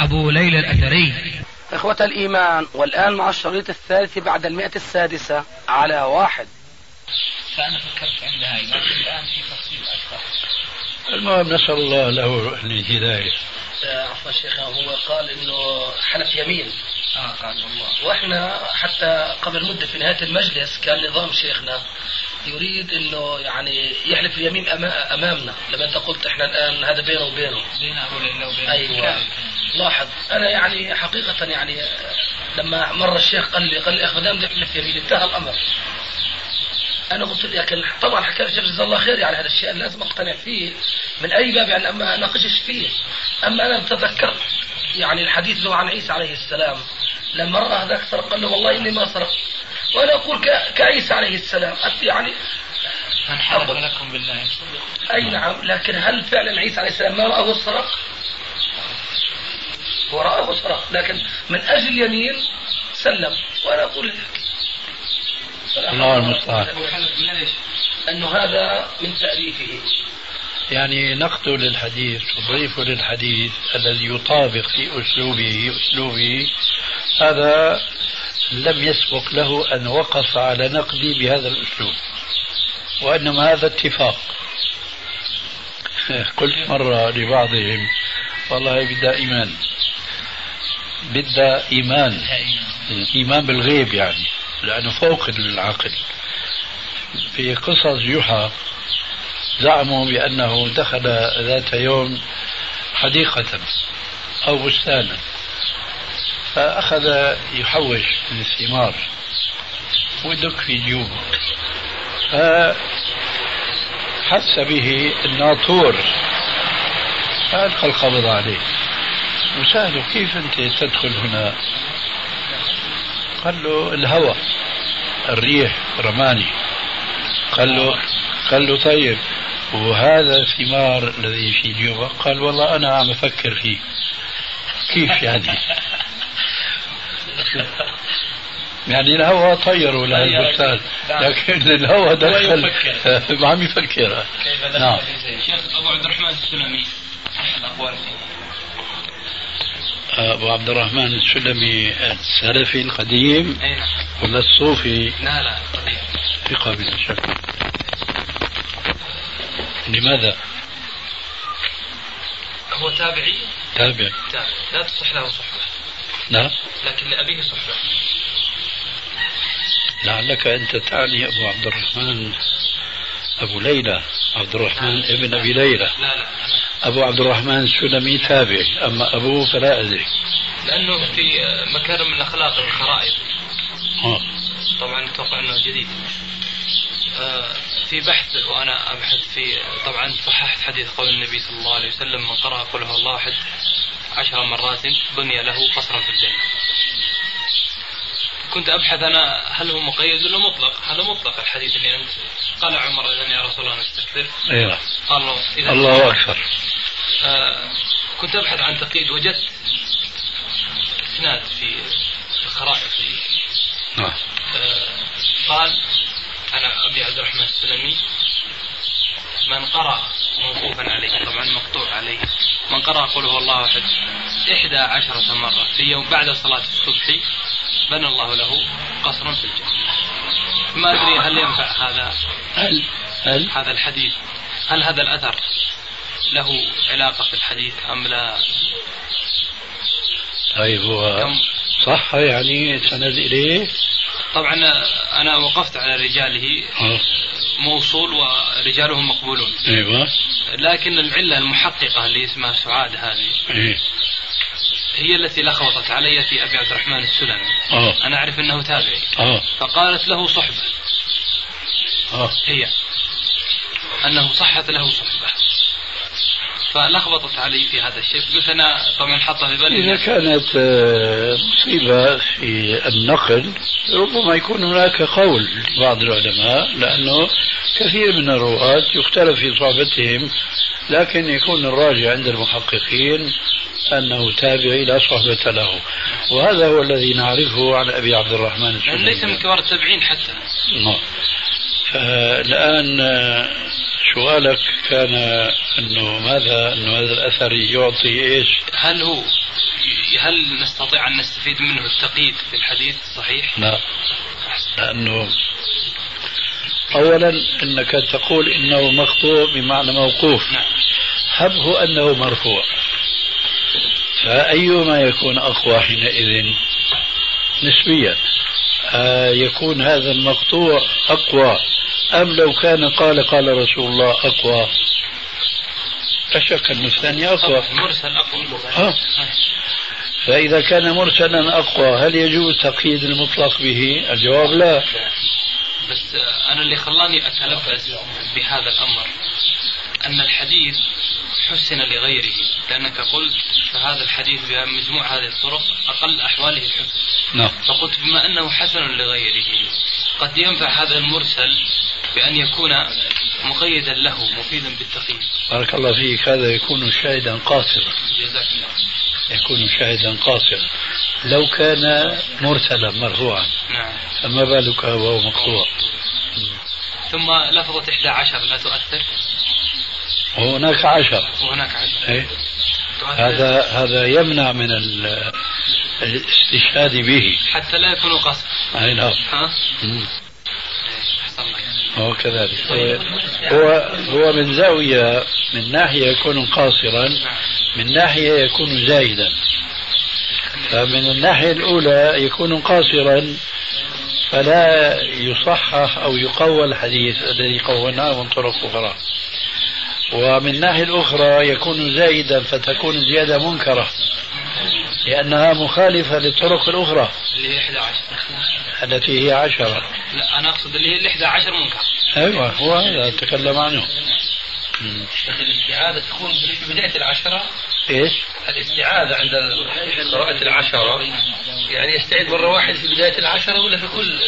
أبو ليلى الأثري. إخوة الإيمان والآن مع الشريط الثالث بعد المئة السادسة على واحد. فأنا فكرت عند هاي لكن الآن في تفصيل أكثر. المهم نسأل الله له الهداية عفوا شيخنا هو قال إنه حلف يمين. آه قال والله. وإحنا حتى قبل مدة في نهاية المجلس كان نظام شيخنا يريد إنه يعني يحلف اليمين أمامنا. لما أنت قلت إحنا الآن هذا بينه وبينه. بين أبو ليلى وبين أيوه لاحظ. أنا يعني حقيقة يعني لما مر الشيخ قال لي قال لي اخ ما دام نحلف يمين انتهى الأمر. أنا قلت له لكن طبعا حكى لي الشيخ جزاه الله خير يعني هذا الشيء أنا لازم أقتنع فيه من أي باب يعني أما أناقشش فيه. أما أنا تذكرت يعني الحديث له عن عيسى عليه السلام. لما رأى هذاك سرق قال له والله إني ما سرقت وأنا أقول ك- كعيسى عليه السلام. يعني من لكم بالله. أي نعم لكن هل فعلا عيسى عليه السلام ما رآه سرق؟ هو رآه سرق لكن من أجل اليمين سلم. وأنا أقول الله المستعان. انه هذا من تأليفه. يعني نقد للحديث تضيف للحديث الذي يطابق في أسلوبه أسلوبه. هذا لم يسبق له أن وقف على نقدي بهذا الأسلوب وإنما هذا اتفاق. قلت مرة لبعضهم والله بدها إيمان. بدها إيمان. إيمان بالغيب يعني لأنه فوق العقل. في قصص يوحى زعموا بأنه دخل ذات يوم حديقة أو بستانا. فأخذ يحوش من الثمار ويدق في جيوبه. فحس به الناطور فألقى القبض عليه. وسأله كيف أنت تدخل هنا؟ قال له الهوى الريح رماني. قال له قال له طيب وهذا الثمار الذي في جيوبك قال والله أنا عم أفكر فيه. كيف يعني؟ يعني الهوى طيروا له البستان. لكن الهوى دخل ما عم يفكر. كيف دخل نعم؟ شيخ أبو عبد الرحمن السلمي. أبو عبد الرحمن السلمي السلفي القديم نعم ولا الصوفي لا لا قديم. ثقة بلا شك لماذا؟ هو تابعي؟ تابع. تابعي لا تصح له صحبة. لا لكن لأبيه صحبة لعلك أنت تعني أبو عبد الرحمن أبو ليلى عبد الرحمن ابن أبي ليلى. لا لا أبو عبد الرحمن السلمي تابعي أما أبوه فلا أدري. لأنه في مكارم الأخلاق الخرائط. آه. طبعا أتوقع أنه جديد. آه، في بحث وأنا أبحث في طبعا صححت حديث قول النبي صلى الله عليه وسلم من قرأ قل هو الله أحد عشر مرات بني له قصرا في الجنة. كنت أبحث أنا هل هو مقيد ولا مطلق؟ هذا مطلق الحديث اللي أنت قال عمر اذا يا رسول الله نستكثر. أيوة. قال له إذا الله أكبر. آه، كنت أبحث عن تقييد. وجدت إسناد في الخرائط في نعم. آه، قال أنا أبي عبد الرحمن السلمي من قرأ موقوفا عليه. طبعا مقطوع عليه. من قرأ قل هو الله أحد إحدى عشرة مرة في يوم بعد صلاة الصبح بنى الله له قصرا في الجنة. ما أدري هل ينفع هذا هل هل؟ هذا الحديث. هل هذا الأثر له علاقة في الحديث أم لا؟ طيب هو صح يعني سند إليه. طبعا أنا وقفت على رجاله آه. موصول ورجالهم مقبولون. أيوة. لكن العلة المحققة اللي اسمها سعاد هذه إيه. هي التي لخبطت علي في أبي عبد الرحمن السلمي. آه. أنا أعرف أنه تابعي. آه. فقالت له صحبة. آه. هي. أنه صحت له صحبة. فلخبطت علي في هذا الشيء قلت أنا طبعا حاطه في بالي إذا كانت آه، مصيبة في النقل ربما يكون هناك قول بعض العلماء لأنه كثير من الرواة يختلف في صحبتهم لكن يكون الراجع عند المحققين أنه تابعي لا صحبة له. وهذا هو الذي نعرفه عن أبي عبد الرحمن السلمي ليس من كبار التابعين حتى. نعم. فالآن آه، سؤالك كان أنه ماذا أنه هذا الأثر يعطي إيش؟ هل هو هل نستطيع أن نستفيد منه التقييد في الحديث؟ صحيح؟ لا. لأنه أولا أنك تقول إنه مقطوع بمعنى موقوف. نعم. هبه أنه مرفوع. فأيما يكون أقوى حينئذ؟ نسبيا. آه يكون هذا المقطوع أقوى. أم لو كان قال قال رسول الله أقوى. لا شك أن الثاني أقوى. مرسل أقوى آه. فإذا كان مرسلا أقوى هل يجوز تقييد المطلق به؟ الجواب لا. بس أنا اللي خلاني اتلبس بهذا الأمر أن الحديث حسن لغيره. لأنك قلت فهذا الحديث بمجموع هذه الطرق أقل أحواله الحسن. نعم. فقلت بما أنه حسن لغيره قد ينفع هذا المرسل بأن يكون مقيدا له مفيدا بالتقييد بارك الله فيك. هذا يكون شاهدا قاصرا. جزاك الله يكون شاهدا قاصرا. لو كان مرسلا مرفوعا. نعم. فما بالك وهو مقطوع؟ ثم لفظة 11 لا تؤثر؟ وهناك عشر. وهناك 10 إيه؟ هذا هذا يمنع من ال- الاستشهاد به. حتى لا يكون قصد أي نعم ها مم. أحسن الله هو كذلك. هو هو من زاوية من ناحية يكون قاصرا من ناحية يكون زايدا. فمن الناحية الأولى يكون قاصرا فلا يصحح أو يقوى الحديث الذي قوناه من طرق أخرى. ومن الناحية الأخرى يكون زائدا فتكون الزيادة منكرة لأنها مخالفة للطرق الأخرى. اللي هي 11 التي هي عشرة. لا أنا أقصد اللي هي ال 11 منكر أيوة هو هذا أتكلم عنه. الاستعاذة تكون في بداية العشرة. إيش؟ الاستعاذة عند قراءة العشرة. يعني يستعيد مرة واحدة في بداية العشرة ولا في كل؟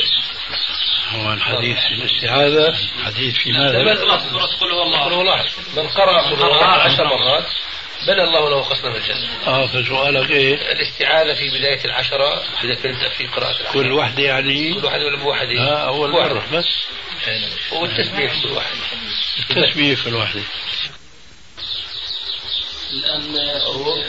هو الحديث في الاستعاذة حديث في ماذا؟ قل هو الله. قل هو الله. من قرأ قل هو الله عشر مرات. بنى الله له قصدا في الجنة. آه فسؤالك إيه؟ الاستعاذة في بداية العشرة إذا تبدأ في قراءة العشرة. كل وحدة يعني؟ كل واحد ولا بوحده آه أول. مرة بس. والتسبيح كل واحد. التسبيح في الوحدة الآن هو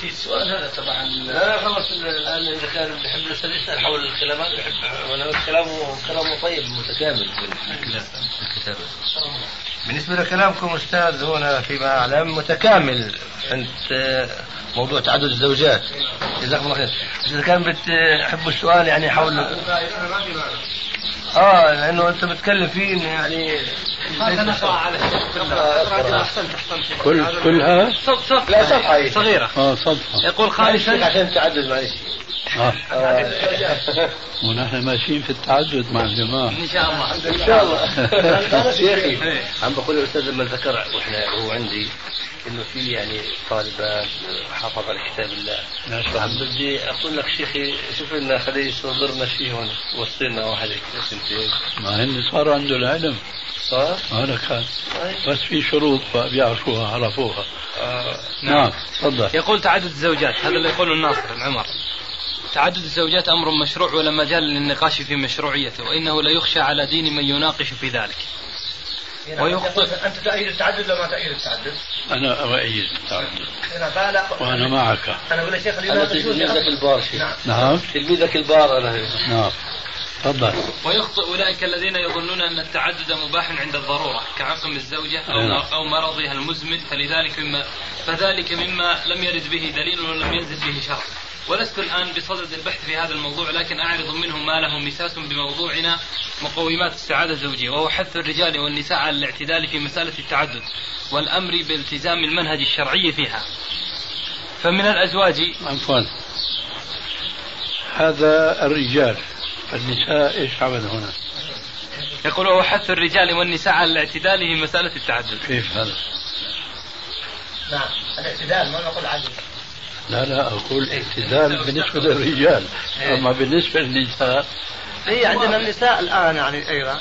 في السؤال هذا طبعا. لا خلاص الآن إذا كان بيحب الأستاذ يسأل حول الكلمات بيحب وأنا كلامه كلامه طيب متكامل. في الكتابة. بالنسبة لكلامكم أستاذ هنا فيما أعلم متكامل عند موضوع تعدد الزوجات. جزاكم الله خير. إذا كان بتحبوا السؤال يعني حول آه لأنه أنت بتتكلم فيه إنه يعني كل كلها؟ لا صفحة صغيرة. آه صدفة يقول خامسا عشان تعدد معلش آه. ونحن ماشيين في التعدد مع الجماعة. إن شاء الله. إن شاء الله. شيخي عم بقول الأستاذ لما ذكر وإحنا هو عندي إنه في يعني طالبات حافظ على كتاب الله. ما شاء عم الله بدي أقول لك شيخي شوف لنا خليه يصدرنا شيء هون وصلنا واحد سنتين. ما هن صار عنده العلم. صار؟ هذا كان. بس في شروط بيعرفوها عرفوها. آه. نعم تفضل. يقول تعدد الزوجات هذا اللي يقوله الناصر العمر. تعدد الزوجات أمر مشروع ولا مجال للنقاش في مشروعيته وإنه لا يخشى على دين من يناقش في ذلك. ويخطئ أنت تأيد التعدد ولا ما تأيد التعدد؟ أنا أؤيد التعدد. فعلا وأنا معك. أنا أقول يا شيخ تلميذك البار شيخ نعم. تلميذك البار أنا. نعم. تفضل. ويخطئ أولئك الذين يظنون أن التعدد مباح عند الضرورة كعقم الزوجة أو, نعم. أو مرضها المزمن فلذلك مما فذلك مما لم يرد به دليل ولم ينزل به شرع ولست الآن بصدد البحث في هذا الموضوع لكن أعرض منه ما له مساس بموضوعنا مقومات السعادة الزوجية وهو حث الرجال والنساء على الاعتدال في مسألة التعدد والأمر بالتزام المنهج الشرعي فيها. فمن الأزواج عفوا. هذا الرجال. النساء إيش عمل هنا؟ يقول وهو حث الرجال والنساء على الاعتدال في مسألة التعدد. كيف هذا؟ نعم الاعتدال ما نقول عدل لا لا أقول اعتدال بالنسبة للرجال. أما بالنسبة للنساء؟ هي عندنا النساء الآن يعني أيضا.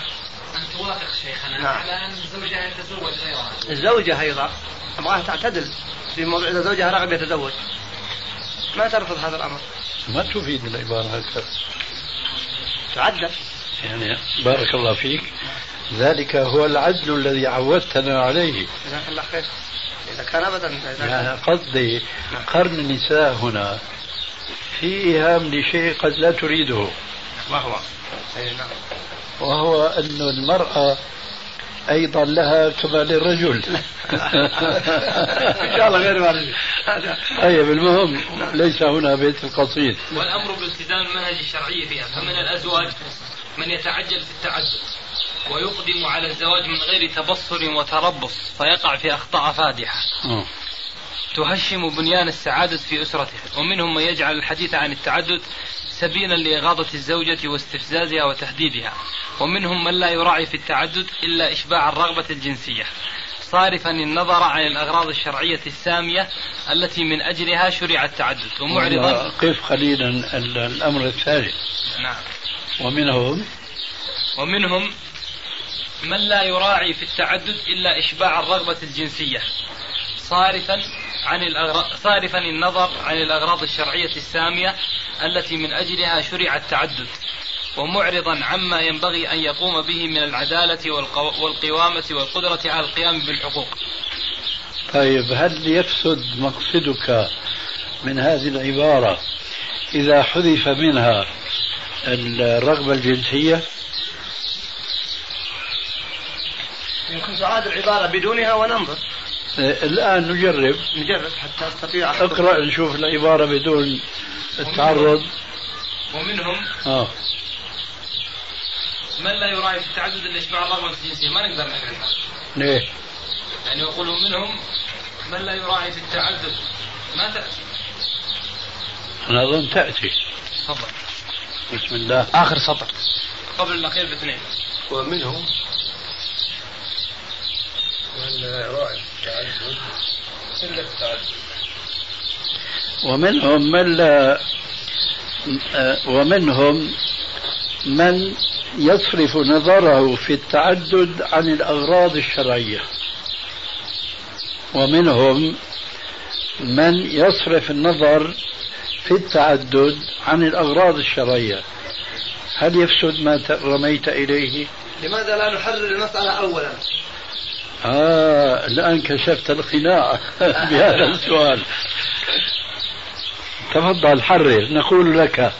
أن توافق شيخنا. نعم. على أن زوجها يتزوج غيرها الزوجة أيضا. أبغاها تعتدل في موضوع إذا زوجها رغب يتزوج. ما ترفض هذا الأمر. ما تفيد العبارة هكذا. تعدل. يعني بارك الله فيك. ذلك هو العدل الذي عودتنا عليه. جزاك الله خير. إذا كان أبدا إذا يعني قصدي قرن النساء هنا في إيهام لشيء قد لا تريده. ما هو نعم. وهو أن المرأة أيضا لها كما للرجل. إن شاء الله غير وارد. طيب المهم ليس هنا بيت القصيد. والأمر بالتزام المنهج الشرعي فيها. فمن الأزواج من يتعجل في التعدد ويقدم على الزواج من غير تبصر وتربص فيقع في أخطاء فادحة. تهشم بنيان السعادة في أسرته ومنهم من يجعل الحديث عن التعدد سبيلا لإغاظة الزوجة واستفزازها وتهديدها. ومنهم من لا يراعي في التعدد إلا إشباع الرغبة الجنسية. صارفا النظر عن الأغراض الشرعية السامية التي من أجلها شرع التعدد. ومعرضا قف قليلا ال- الأمر الثالث نعم. ومنهم ومنهم من لا يراعي في التعدد إلا إشباع الرغبة الجنسية. صارفا عن الأغراض صارفا النظر عن الأغراض الشرعية السامية التي من أجلها شرع التعدد ومعرضا عما ينبغي أن يقوم به من العدالة والقو- والقوامة والقدرة على القيام بالحقوق. طيب هل يفسد مقصدك من هذه العبارة إذا حذف منها الرغبة الجنسية؟ يمكن تعاد العبارة بدونها وننظر. آه، الآن نجرب. نجرب حتى أستطيع اقرأ نشوف العبارة بدون التعرض. ومنهم آه. من لا يراعي في التعدد إلا إشباع الرغبة الجنسية ما نقدر نحرمها ليه؟ يعني يقول منهم من لا يراعي في التعدد. ما تأتي أنا أظن تأتي. تفضل. بسم الله. آخر سطر. قبل الأخير باثنين. ومنهم من يراعي التعدد إلا التعدد. ومنهم من لا ومنهم من يصرف نظره في التعدد عن الأغراض الشرعية ومنهم من يصرف النظر في التعدد عن الأغراض الشرعية هل يفسد ما رميت إليه؟ لماذا لا نحرر المسألة أولا؟ آه الآن كشفت القناع بهذا السؤال تفضل حرر. نقول لك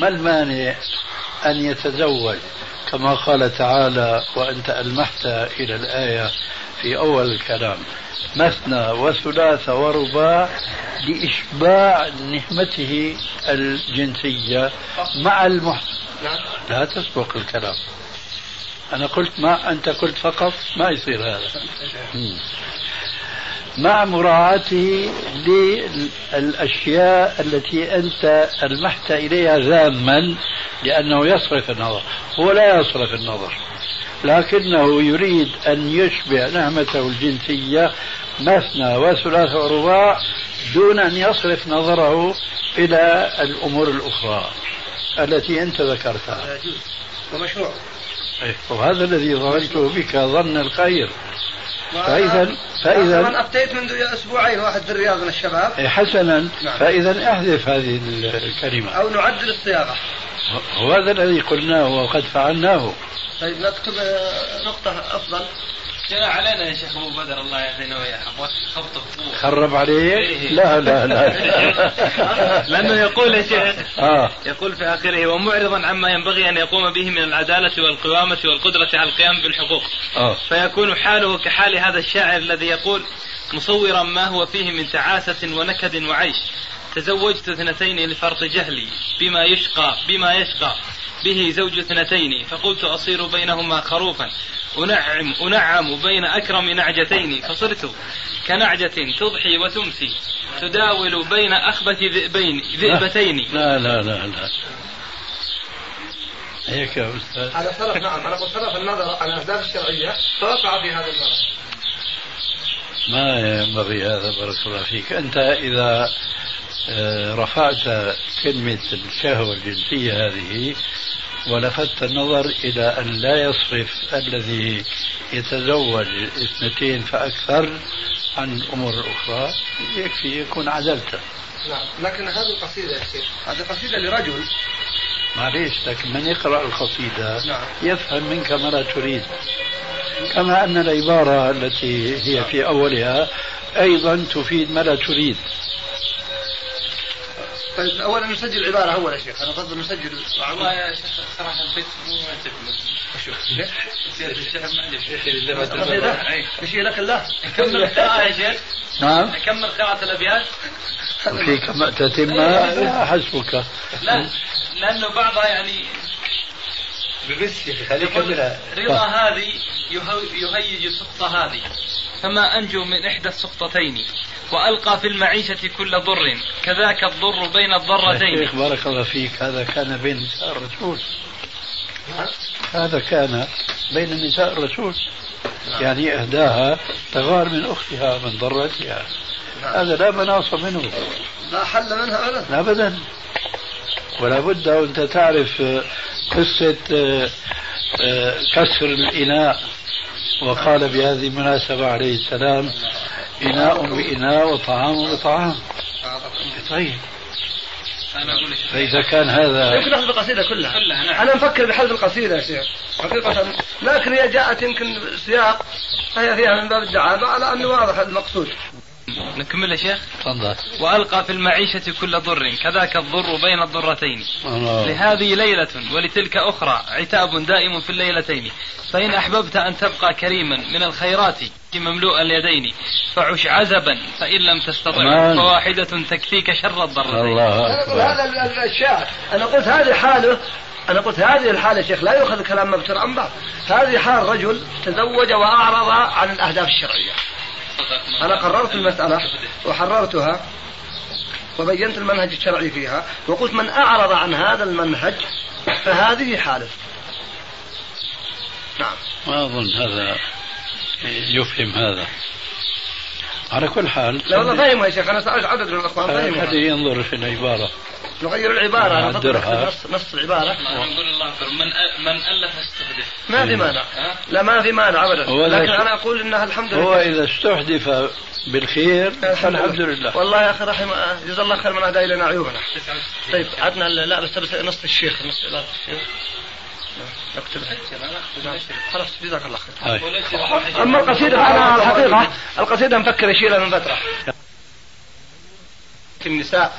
ما المانع أن يتزوج؟ كما قال تعالى وأنت ألمحت إلى الآية في أول الكلام. مثنى وثلاث ورباع لإشباع نهمته الجنسية مع المح... لا تسبق الكلام. أنا قلت ما أنت قلت فقط؟ ما يصير هذا. مع مراعاته للأشياء التي أنت ألمحت إليها ذاما لأنه يصرف النظر. هو لا يصرف النظر. لكنه يريد أن يشبع نعمته الجنسية مثنى وثلاث ورباع دون أن يصرف نظره إلى الأمور الأخرى التي أنت ذكرتها. ومشروع. إيه، وهذا الذي ظننته بك ظن الخير. فإذا من فإذا أفتيت منذ أسبوعين واحد في الرياض من الشباب. إيه، حسنا نعم. فإذا أحذف هذه الكلمة. أو نعدل الصياغة وهذا الذي قلناه وقد فعلناه. طيب نكتب آه، نقطة أفضل. جاء علينا يا شيخ أبو بدر الله يهدينا وياه خبط خرب عليه؟ إيه. لا لا لا. لأنه يقول يا شيخ آه. يقول في آخره ومعرضا عما ينبغي أن يقوم به من العدالة والقوامة والقدرة على القيام بالحقوق. آه. فيكون حاله كحال هذا الشاعر الذي يقول مصورا ما هو فيه من تعاسة ونكد وعيش. تزوجت اثنتين لفرط جهلي. بما يشقى بما يشقى. به زوج اثنتين. فقلت أصير بينهما خروفا. أنعم أنعم بين أكرم نعجتين فصرت كنعجة تضحي وتمسي تداول بين أخبث ذئبين ذئبتين. لا لا لا لا. هيك يا أستاذ. هذا صرف نعم. أنا قلت النظر عن الأهداف الشرعية. فوقع في هذا النظر. ما ينبغي هذا بارك الله فيك. أنت إذا آه، رفعت كلمة الشهوة الجنسية هذه ولفت النظر إلى أن لا يصرف الذي يتزوج اثنتين فأكثر عن الأمور الأخرى يكفي يكون عدلته نعم لكن هذه القصيدة يا شيخ. هذه قصيدة لرجل. معليش لكن من يقرأ القصيدة نعم. يفهم منك ما لا تريد. كما أن العبارة التي هي في أولها أيضا تفيد ما لا تريد. طيب اولا نسجل العبارة أول يا شيخ. أنا أفضل نسجل والله يا شيخ صراحة البيت مو قصيده إيش لك الله كمل القراءة يا شيخ. نعم. كمل قراءة الأبيات. وفيك ما تتم حسبك. لا لأنه بعضها يعني بس يا شيخ خليك يقول رضا هذه يهيج السقطة هذه. فما أنجو من إحدى السقطتين وألقى في المعيشة كل ضر كذاك الضر بين الضرتين. شيخ بارك الله فيك هذا كان بين نساء الرسول. هذا كان بين نساء الرسول. يعني إهداها تغار من أختها من ضرتها. هذا لا مناص منه. لا حل منها ابدا. أبدا. ولا بد وأنت تعرف قصة آه، آه، كسر الإناء. وقال بهذه المناسبة عليه السلام إناء بإناء وطعام بطعام. طيب. أنا فإذا كان هذا يمكن ناخذ القصيدة كلها. كلها، نعم. مفكر بحذف القصيدة يا شيخ. حقيقة لكن هي جاءت يمكن سياق فهي فيها من باب الدعابة على أنه واضح المقصود. نكمل يا شيخ؟ تفضل. وألقى في المعيشة كل ضر كذاك الضر بين الضرتين. الله. لهذه ليلة ولتلك أخرى عتاب دائم في الليلتين. فإن أحببت أن تبقى كريما من الخيرات مملوء اليدين فعش عزبا فإن لم تستطع. فواحدة تكفيك شر الضرتين. هذا ال- ال- الشاعر أنا قلت هذه حاله أنا قلت هذه الحالة يا شيخ لا يؤخذ كلام مبتر عن بعض هذه حال رجل تزوج وأعرض عن الأهداف الشرعية. أنا قررت المسألة وحررتها وبينت المنهج الشرعي فيها وقلت من أعرض عن هذا المنهج فهذه حاله نعم. ما أظن هذا يفهم هذا. على كل حال لا والله فاهمها يا شيخ أنا سالت عدد من الاخوان فاهمها هذه ينظر في العبارة نغير العبارة أنا أفضل نعدلها. نص نص العبارة. نقول الله من أ- من ألف استهدف. ما في مانع. ها؟ لا ما في مانع لا لكن شيء. أنا أقول انها الحمد لله. هو إذا استحدث بالخير فالحمد لله. والله يا أخي رحم جزا الله خير من اهدى الينا عيوبنا طيب عدنا لا بس بس نص الشيخ نص عباره الشيخ خلاص جزاك الله خير. هاي. أما القصيدة فانا الحقيقة القصيدة مفكر اشيلها من فترة. في النساء.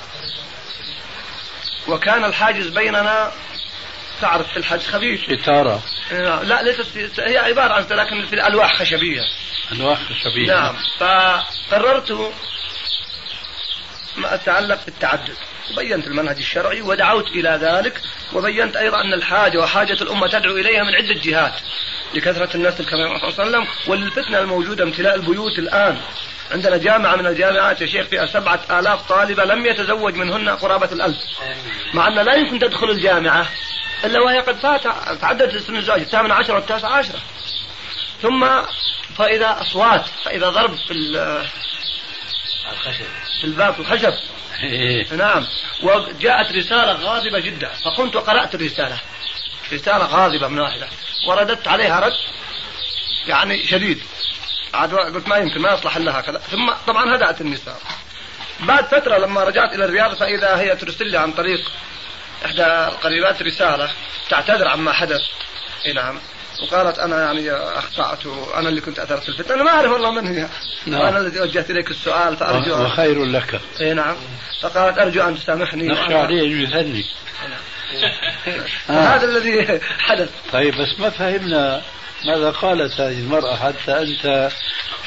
وكان الحاجز بيننا تعرف في الحج خفيف ستارة لا ليست هي عبارة عن لكن في الواح خشبية. أنواع خشبية. نعم. فقررت ما يتعلق بالتعدد. وبينت المنهج الشرعي ودعوت إلى ذلك وبينت أيضا أن الحاجة وحاجة الأمة تدعو إليها من عدة جهات لكثرة الناس كما صلى الله عليه وسلم وللفتنة الموجودة امتلاء البيوت الآن عندنا جامعة من الجامعات يا شيخ فيها سبعة آلاف طالبة لم يتزوج منهن قرابة الألف مع أن لا يمكن تدخل الجامعة إلا وهي قد فات تعددت سن الزواج الثامنة عشرة والتاسعة عشرة ثم فإذا أصوات فإذا ضرب في ال- في الباب في الخشب. نعم. وجاءت رسالة غاضبة جدا. فقمت وقرأت الرسالة. رسالة غاضبة من واحدة. ورددت عليها رد يعني شديد. عاد قلت ما يمكن ما يصلح لها كذا ثم طبعا هدأت النساء. بعد فترة لما رجعت إلى الرياض فإذا هي ترسل لي عن طريق إحدى القريبات رسالة تعتذر عما حدث. نعم. وقالت أنا يعني أخطأت وأنا اللي كنت أثرت الفتنة. أنا ما أعرف والله من هي. نعم. وأنا الذي وجهت إليك السؤال فأرجو وخير لك. إي نعم. فقالت أرجو أن تسامحني. نخشى عليه أن يثني هذا الذي حدث. طيب بس ما فهمنا ماذا قالت هذه المرأة حتى أنت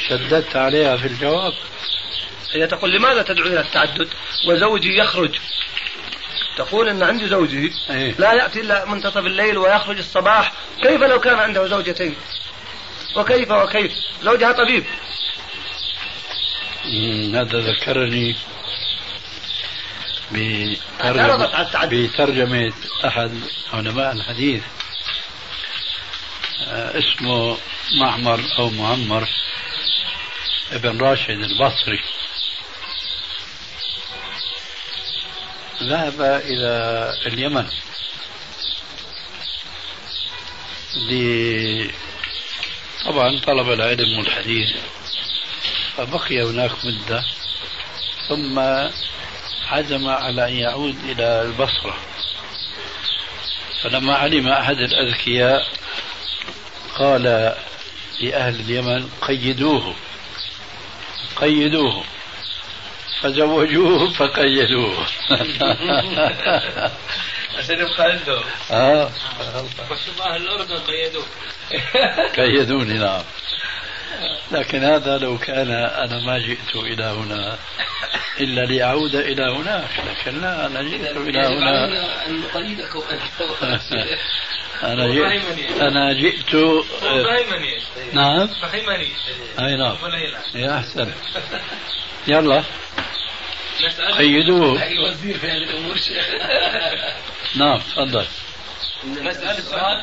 شددت عليها في الجواب؟ هي تقول لماذا تدعو إلى التعدد؟ وزوجي يخرج. تقول إن عندي زوجي إيه. لا يأتي إلا منتصف الليل ويخرج الصباح كيف لو كان عنده زوجتين وكيف وكيف زوجها طبيب هذا ذكرني بترجمة. بترجمة أحد علماء الحديث آه، اسمه معمر أو معمر بن راشد البصري ذهب إلى اليمن طبعا طلب العلم والحديث فبقي هناك مدة ثم عزم على أن يعود إلى البصرة. فلما علم أحد الأذكياء قال لأهل اليمن قيدوه قيدوه. فزوجوه فقيدوه عشان يبقى عنده. آه. وشوف أهل الاردن قيدوه قيدوني نعم. لكن هذا لو كان أنا ما جئت إلى هنا إلا لأعود إلى هناك لكن لا أنا جئت إلى هنا. أن نقيدك أنا جئت أنا جئت نعم؟ أي نعم. يا أحسن. يلا. نسأل قيدوه الوزير في هذه الأمور شيخ. نعم تفضل. نسأل السؤال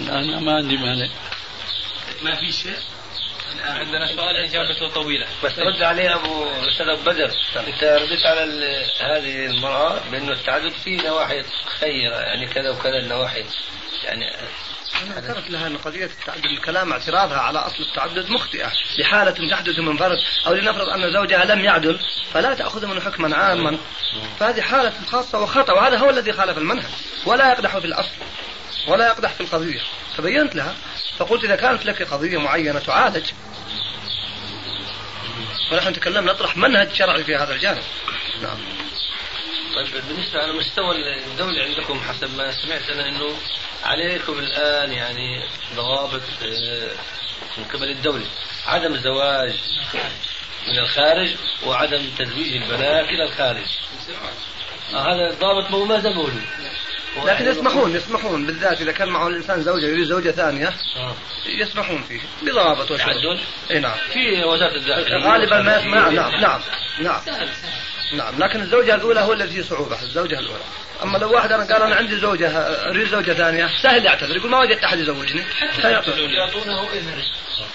أنا ما عندي مانع. ما في شيء؟ عندنا سؤال اجابته طويلة. بس رد عليه أبو أستاذ أبو بدر. أنت رديت على هذه المرأة بأنه التعدد فيه نواحي خيره يعني كذا وكذا النواحي. يعني أنا ذكرت لها أن قضية التعدد الكلام اعتراضها على أصل التعدد مخطئة. لحالة تحدث من فرد أو لنفرض أن زوجها لم يعدل فلا تأخذ منه حكما عاما. فهذه حالة خاصة وخطأ وهذا هو الذي خالف المنهج ولا يقدح في الأصل. ولا يقدح في القضية. فبينت لها فقلت إذا كانت لك قضية معينة تعالج. ونحن نتكلم نطرح منهج شرعي في هذا الجانب. نعم. طيب بالنسبة على مستوى الدولة عندكم حسب ما سمعت أنا أنه عليكم الآن يعني ضوابط آه، من قبل الدولة. عدم الزواج من الخارج وعدم تزويج البنات إلى الخارج. آه هذا الضابط ما زال موجود لكن يسمحون يسمحون بالذات إذا كان معه الإنسان زوجة يريد زوجة ثانية آه. يسمحون فيه بضوابط وشروط تعدل إي نعم. في وزارة الداخلية غالبا ما يسمع. نعم نعم نعم. نعم. لكن الزوجة الأولى هو الذي فيه صعوبة الزوجة الأولى. أما لو واحد أنا قال أنا عندي زوجة أريد زوجة ثانية سهل يعتذر يقول ما وجدت أحد يزوجني. فيعتذر. يعطونه إذن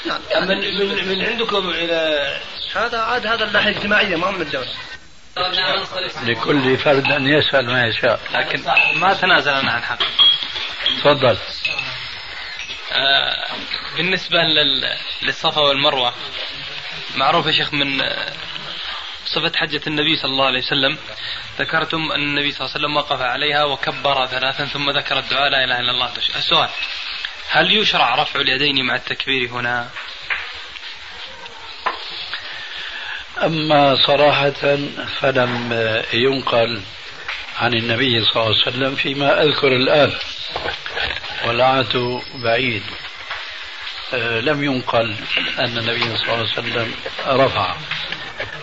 نعم. من من من عندكم إلى هذا عاد هذا الناحيه الاجتماعية ما هو من الدولة لكل فرد أن يسأل ما يشاء. لكن ما تنازل أنا عن حقي تفضل. آه، بالنسبة لل- للصفا والمروة معروف يا شيخ من آه، صفة حجة النبي صلى الله عليه وسلم. ذكرتم أن النبي صلى الله عليه وسلم وقف عليها وكبر ثلاثا ثم ذكر الدعاء لا إله إلا الله. السؤال هل يشرع رفع اليدين مع التكبير هنا؟ أما صراحة فلم ينقل عن النبي صلى الله عليه وسلم فيما أذكر الآن والعهد بعيد. لم ينقل أن النبي صلى الله عليه وسلم رفع.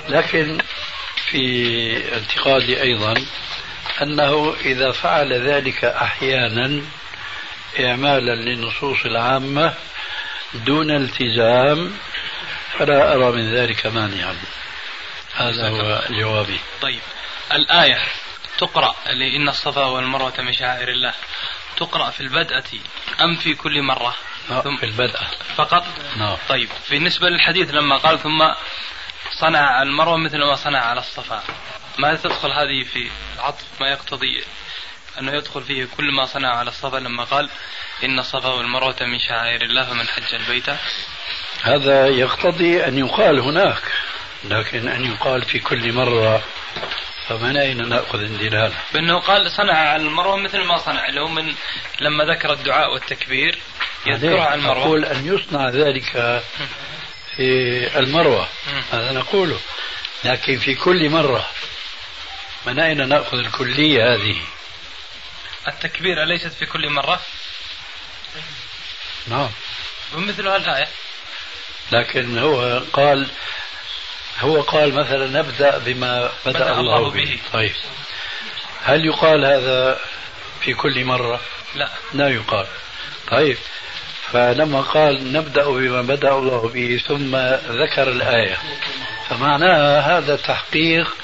لكن في اعتقادي أيضا أنه إذا فعل ذلك أحيانا إعمالا للنصوص العامة دون التزام فلا أرى من ذلك مانعا. هذا هو جوابي. طيب الآية تقرأ اللي إن الصفا والمروة من شعائر الله. تقرأ في البدءة أم في كل مرة؟ ثم في البدء فقط؟ نعم طيب بالنسبة للحديث لما قال ثم صنع على المروة مثل ما صنع على الصفا. ما تدخل هذه في العطف؟ ما يقتضي أنه يدخل فيه كل ما صنع على الصفا لما قال إن الصفا والمروة من شعائر الله فمن حج البيت؟ هذا يقتضي أن يقال هناك لكن أن يقال في كل مرة فمن أين نأخذ الدلالة بأنه قال صنع على المروة مثل ما صنع اللي هو من لما ذكر الدعاء والتكبير يذكرها على المروة. أقول أن يصنع ذلك في المروة. هذا نقوله. لكن في كل مرة من أين نأخذ الكلية هذه؟ التكبير أليست في كل مرة؟ نعم. ومثل الآية. لكن هو قال هو قال مثلا نبدأ بما بدأ, بدأ الله, الله به. به. طيب. هل يقال هذا في كل مرة؟ لا. لا يقال. طيب. فلما قال نبدأ بما بدأ الله به ثم ذكر الآية فمعناها هذا تحقيق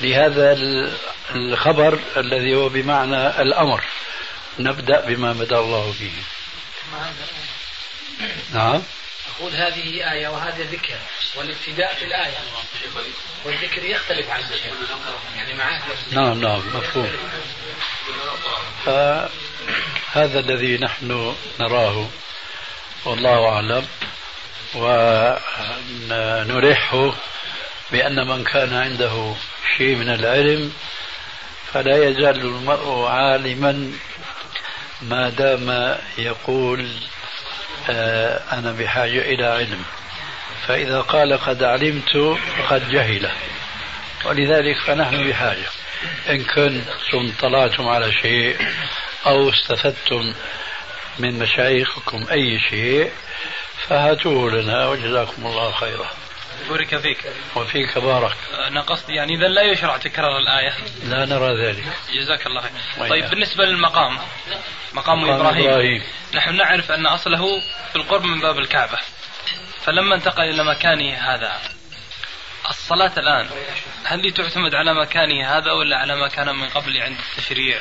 لهذا ال- الخبر الذي هو بمعنى الأمر. نبدأ بما بدأ الله به. نعم. أقول هذه آية وهذا ذكر والابتداء في الآية. والذكر يختلف عن الشيء يعني معاه نعم نعم مفهوم. فهذا الذي نحن نراه والله أعلم ونلحه بأن من كان عنده شيء من العلم فلا يزال المرء عالما ما دام يقول آه، أنا بحاجة إلى علم. فإذا قال قد علمت فقد جهل. ولذلك فنحن بحاجة. إن كنتم طلعتم على شيء أو استفدتم من مشايخكم أي شيء فهاتوه لنا وجزاكم الله خيرا. بورك فيك. وفيك بارك. أنا قصدي يعني إذا لا يشرع تكرار الآية. لا نرى ذلك. جزاك الله خير. طيب بالنسبة للمقام. مقام, مقام إبراهيم. إبراهيم. نحن نعرف أن أصله في القرب من باب الكعبة. فلما انتقل إلى مكانه هذا الصلاة الآن. هل هي تعتمد على مكانه هذا ولا على ما كان من قبل عند التشريع؟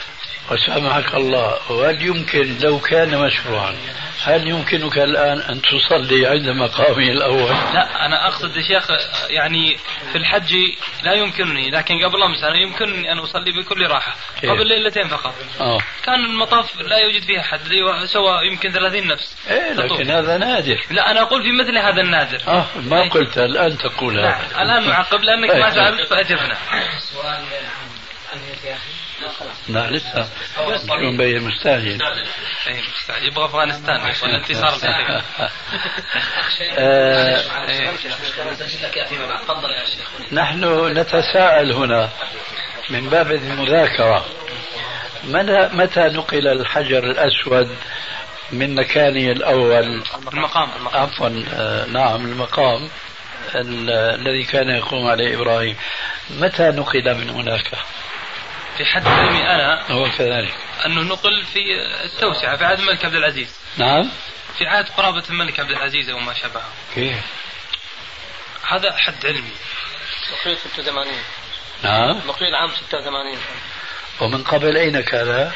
وسامحك الله وهل يمكن لو كان مشروعا هل يمكنك الآن أن تصلي عند مقامه الأول؟ لا أنا أقصد يا شيخ يعني في الحج لا يمكنني لكن قبل أمس أنا يمكنني أن أصلي بكل راحة كيف؟ قبل ليلتين فقط. آه. كان المطاف لا يوجد فيه أحد سوى يمكن 30 نفس. إيه تطوف. لكن هذا نادر. لا أنا أقول في مثل هذا النادر. آه ما قلت الآن تقول نعم هذا الآن نعقب لأنك ما سؤال يا أخي لا لسه. مبين مستعجل. مستعجل. يبغى أفغانستان يبغى الانتصار آه، نحن نتساءل هنا من باب المذاكرة. من- متى نقل الحجر الأسود من مكانه الأول؟ المقام. عفوا آه، نعم المقام. ال- الذي كان يقوم عليه إبراهيم. متى نقل من هناك؟ في حد علمي أنا هو كذلك. أنه نقل في التوسعة في عهد الملك عبد العزيز. نعم. في عهد قرابة الملك عبد العزيز أو ما شابهه كيف؟ هذا حد علمي. مقيل 86 نعم. مقيل عام 86 ومن قبل أين كان؟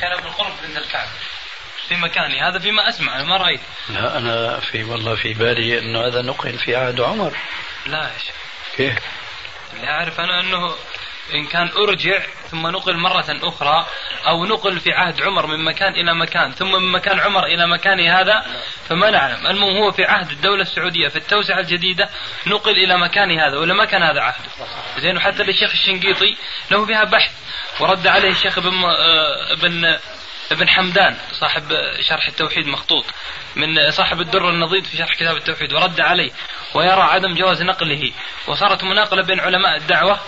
كان بالقرب عند الكعبة. في مكاني. هذا فيما أسمع أنا ما رأيت. لا أنا في والله في بالي أنه هذا نقل في عهد عمر. لا يا شيخ. كيف؟ اللي أعرف أنا أنه إن كان أرجع ثم نقل مرة أخرى أو نقل في عهد عمر من مكان إلى مكان ثم من مكان عمر إلى مكان هذا فما نعلم. المهم هو في عهد الدولة السعودية في التوسعة الجديدة نقل إلى مكان هذا ولا ما كان هذا عهده. زين وحتى للشيخ الشنقيطي له فيها بحث ورد عليه الشيخ ابن آه، ابن ابن حمدان صاحب شرح التوحيد مخطوط من صاحب الدر النضيد في شرح كتاب التوحيد ورد عليه ويرى عدم جواز نقله وصارت مناقلة بين علماء الدعوة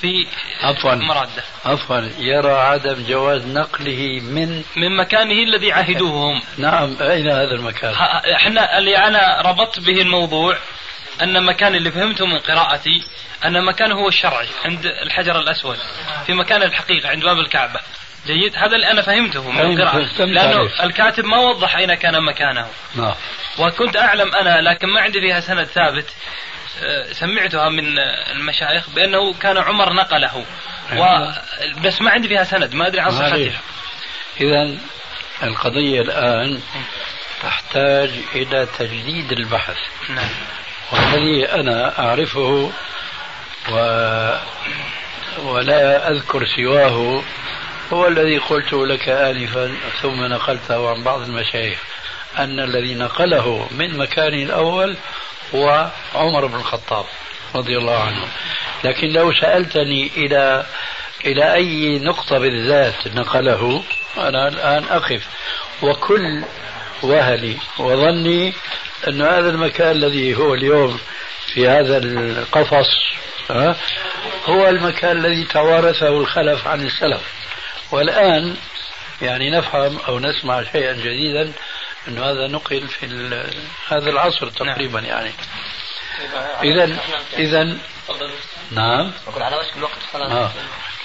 في عفوا. مرادة. عفوا. يرى عدم جواز نقله من من مكانه الذي عهدوه هم. نعم أين هذا المكان؟ إحنا اللي أنا ربطت به الموضوع أن مكان اللي فهمته من قراءتي أن مكانه هو الشرعي عند الحجر الأسود في مكان الحقيقة عند باب الكعبة. جيد. هذا اللي أنا فهمته من لأنه عليك. الكاتب ما وضح أين كان مكانه. نعم. وكنت أعلم أنا لكن ما عندي فيها سند ثابت. آه، سمعتها من المشايخ بأنه كان عمر نقله. و بس ما عندي فيها سند ما أدري عن. صحتها. إذا القضية الآن تحتاج إلى تجديد البحث. نعم. والذي أنا أعرفه و... ولا أذكر سواه هو الذي قلت لك آنفا ثم نقلته عن بعض المشايخ أن الذي نقله من مكانه الأول هو عمر بن الخطاب رضي الله عنه. لكن لو سألتني إلى إلى أي نقطة بالذات نقله أنا الآن أقف. وكل وهلي وظني أن هذا المكان الذي هو اليوم في هذا القفص هو المكان الذي توارثه الخلف عن السلف. والآن يعني نفهم أو نسمع شيئا جديدا أنه هذا نقل في هذا العصر تقريبا يعني. إذا إذا نعم. أقول على وشك الوقت خلاص. آه.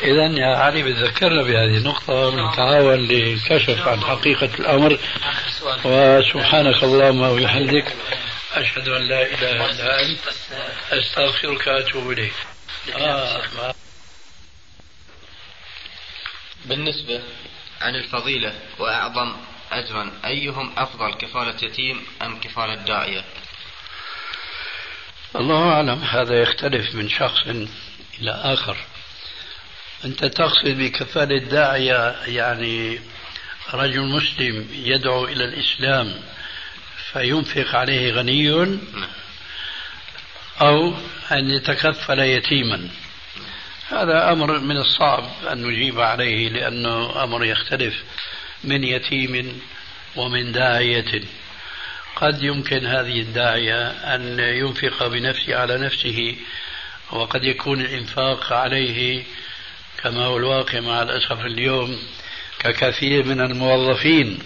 إذا يا علي بتذكرنا بهذه النقطة نتعاون للكشف عن حقيقة الأمر. وسبحانك اللهم وبحمدك أشهد أن لا إله إلا أنت أستغفرك وأتوب إليك. آه. بالنسبة عن الفضيلة وأعظم أجرا أيهم أفضل كفالة يتيم أم كفالة داعية؟ الله أعلم هذا يختلف من شخص إلى آخر. أنت تقصد بكفالة داعية يعني رجل مسلم يدعو إلى الإسلام فينفق عليه غني أو أن يتكفل يتيما. هذا أمر من الصعب أن نجيب عليه لأنه أمر يختلف من يتيم ومن داعية. قد يمكن هذه الداعية أن ينفق بنفسه على نفسه وقد يكون الإنفاق عليه كما هو الواقع مع الأسف اليوم ككثير من الموظفين.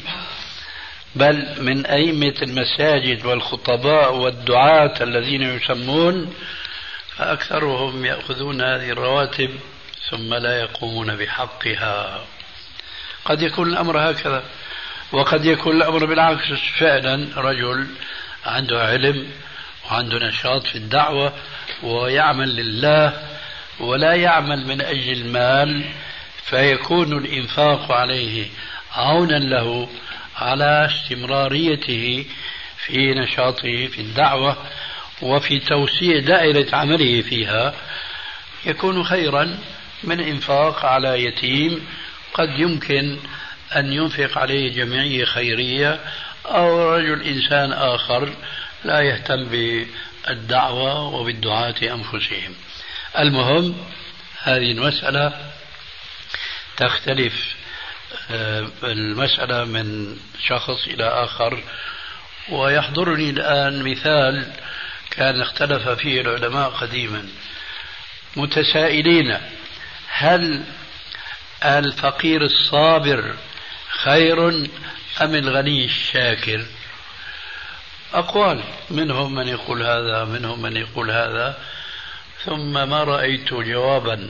بل من أئمة المساجد والخطباء والدعاة الذين يسمون فأكثرهم يأخذون هذه الرواتب ثم لا يقومون بحقها. قد يكون الأمر هكذا وقد يكون الأمر بالعكس فعلا. رجل عنده علم وعنده نشاط في الدعوة ويعمل لله ولا يعمل من أجل المال فيكون الإنفاق عليه عونا له على استمراريته في نشاطه في الدعوة. وفي توسيع دائرة عمله فيها يكون خيرا من إنفاق على يتيم قد يمكن أن ينفق عليه جمعية خيرية أو رجل إنسان آخر لا يهتم بالدعوة وبالدعاة أنفسهم. المهم هذه المسألة تختلف آه، المسألة من شخص إلى آخر ويحضرني الآن مثال كان اختلف فيه العلماء قديما. متسائلين. هل الفقير الصابر خير أم الغني الشاكر؟ أقوال. منهم من يقول هذا منهم من يقول هذا. ثم ما رأيت جوابا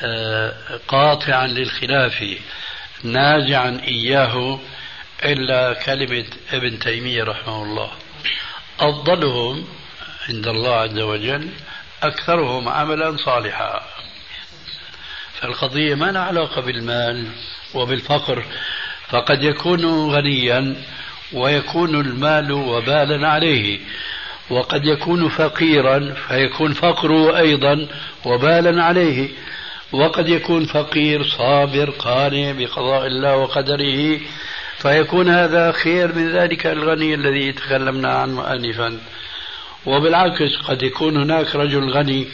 آه، قاطعا للخلاف نازعا إياه إلا كلمة ابن تيمية رحمه الله. أفضلهم عند الله عز وجل أكثرهم عملا صالحا. فالقضية ما لها علاقة بالمال وبالفقر فقد يكون غنيا ويكون المال وبالا عليه وقد يكون فقيرا فيكون فقره أيضا وبالا عليه وقد يكون فقير صابر قانع بقضاء الله وقدره فيكون هذا خير من ذلك الغني الذي تكلمنا عنه آنفا. وبالعكس قد يكون هناك رجل غني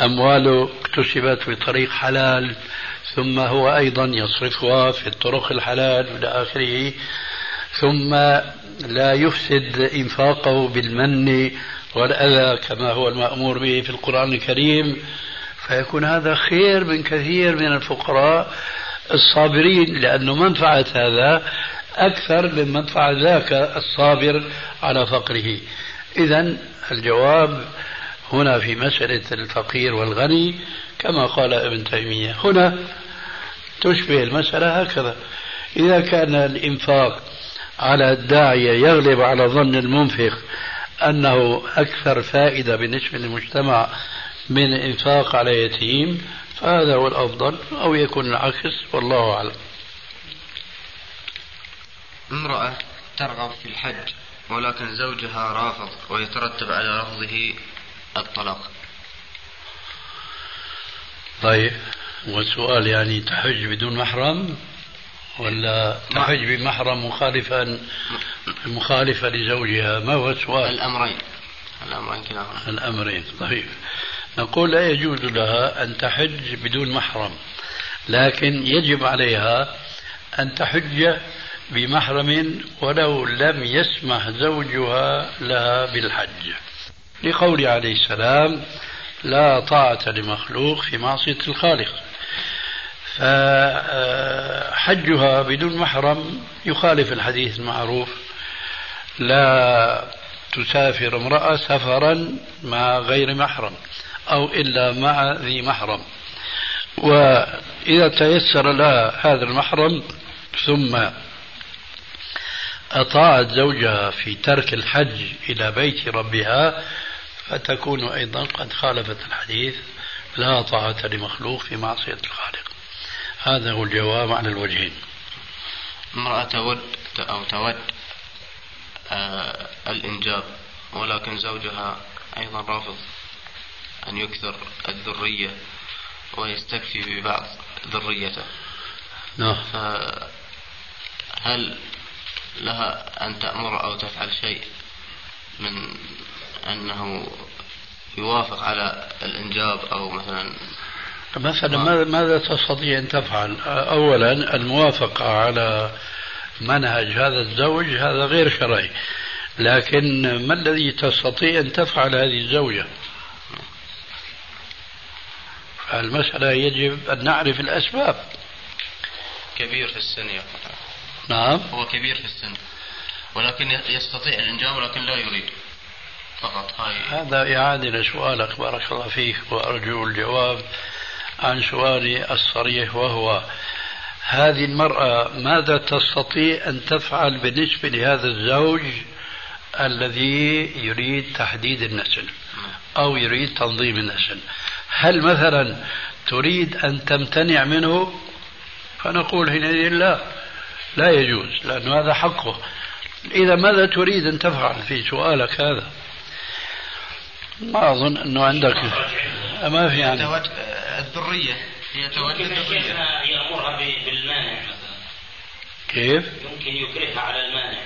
أمواله اكتسبت بطريق حلال ثم هو أيضا يصرفها في الطرق الحلال إلى آخره ثم لا يفسد إنفاقه بالمن والأذى كما هو المأمور به في القرآن الكريم. فيكون هذا خير من كثير من الفقراء الصابرين لأن منفعة هذا أكثر من منفعة ذاك الصابر على فقره. إذا الجواب هنا في مسألة الفقير والغني كما قال ابن تيمية. هنا تشبه المسألة هكذا. إذا كان الإنفاق على الداعية يغلب على ظن المنفق أنه أكثر فائدة بالنسبة للمجتمع من إنفاق على يتيم فهذا هو الأفضل أو يكون العكس والله أعلم. امرأة ترغب في الحج. ولكن زوجها رافض ويترتب على رفضه الطلاق. طيب والسؤال يعني تحج بدون محرم ولا تحج بمحرم مخالفا مخالفة لزوجها؟ ما هو السؤال؟ الأمرين. الأمرين كلاهما. الأمرين. طيب. نقول لا يجوز لها أن تحج بدون محرم لكن يجب عليها أن تحج بمحرم ولو لم يسمح زوجها لها بالحج. لقول عليه السلام لا طاعة لمخلوق في معصية الخالق. فحجها بدون محرم يخالف الحديث المعروف. لا تسافر امرأة سفرا مع غير محرم أو إلا مع ذي محرم. وإذا تيسر لها هذا المحرم ثم أطاعت زوجها في ترك الحج إلى بيت ربها فتكون أيضا قد خالفت الحديث لا طاعة لمخلوق في معصية الخالق. هذا هو الجواب على الوجهين. امرأة تود أو تود آه الإنجاب ولكن زوجها أيضا رافض أن يكثر الذرية ويستكفي ببعض ذريته. نعم. فهل لها أن تأمر أو تفعل شيء من أنه يوافق على الإنجاب أو مثلا مثلا ماذا- ماذا تستطيع أن تفعل؟ أولا الموافقة على منهج هذا الزوج هذا غير شرعي لكن ما الذي تستطيع أن تفعل هذه الزوجة؟ المسألة يجب أن نعرف الأسباب. كبير في السن يا. نعم. هو كبير في السن. ولكن يستطيع الإنجاب ولكن لا يريد. فقط. هاي. هذا إعادة لسؤالك بارك الله فيك. وأرجو الجواب عن سؤالي الصريح وهو هذه المرأة ماذا تستطيع أن تفعل بالنسبة لهذا الزوج الذي يريد تحديد النسل أو يريد تنظيم النسل؟ هل مثلا تريد أن تمتنع منه؟ فنقول حينئذ لا لا يجوز لأن هذا حقه. إذا ماذا تريد أن تفعل في سؤالك هذا؟ ما أظن أنه عندك ما في يعني. الذرية هي تولد الذرية. يأمرها بالمانع مثلا. كيف؟ يمكن يكرهها على المانع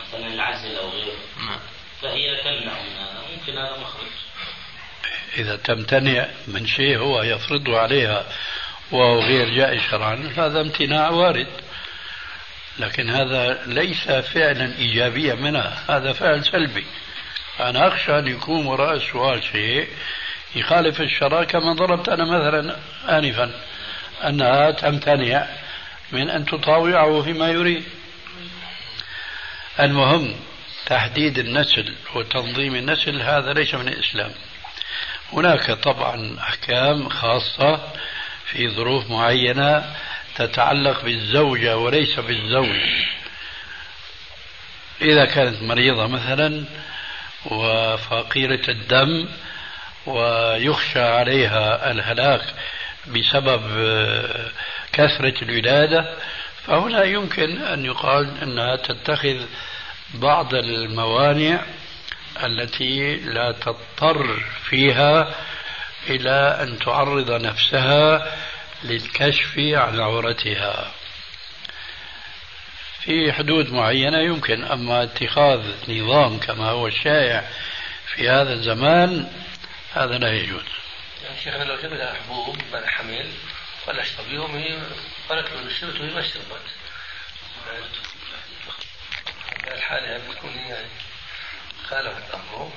مثلا العزل أو غيره. نعم. فهي تمنع من هذا ممكن هذا مخرج. إذا تمتنع من شيء هو يفرضه عليها وهو غير جائز شرعا هذا امتناع وارد. لكن هذا ليس فعلا إيجابيا منها. هذا فعل سلبي. أنا أخشى أن يكون وراء السؤال شيء يخالف الشرع كما ضربت أنا مثلا آنفا أنها تمتنع من أن تطاوعه فيما يريد. المهم تحديد النسل وتنظيم النسل هذا ليس من الإسلام. هناك طبعا أحكام خاصة في ظروف معينة تتعلق بالزوجة وليس بالزوج. إذا كانت مريضة مثلا وفقيرة الدم ويخشى عليها الهلاك بسبب كثرة الولادة فهنا يمكن أن يقال أنها تتخذ بعض الموانع التي لا تضطر فيها إلى أن تعرض نفسها للكشف عن عورتها. في حدود معينة يمكن أما اتخاذ نظام كما هو الشائع في هذا الزمان هذا لا يجوز. يعني شيخنا لو جبنا حبوب بعد حمل هي قالت له شربت وهي ما شربت. الحالة بتكون هي يعني خالفت أمره.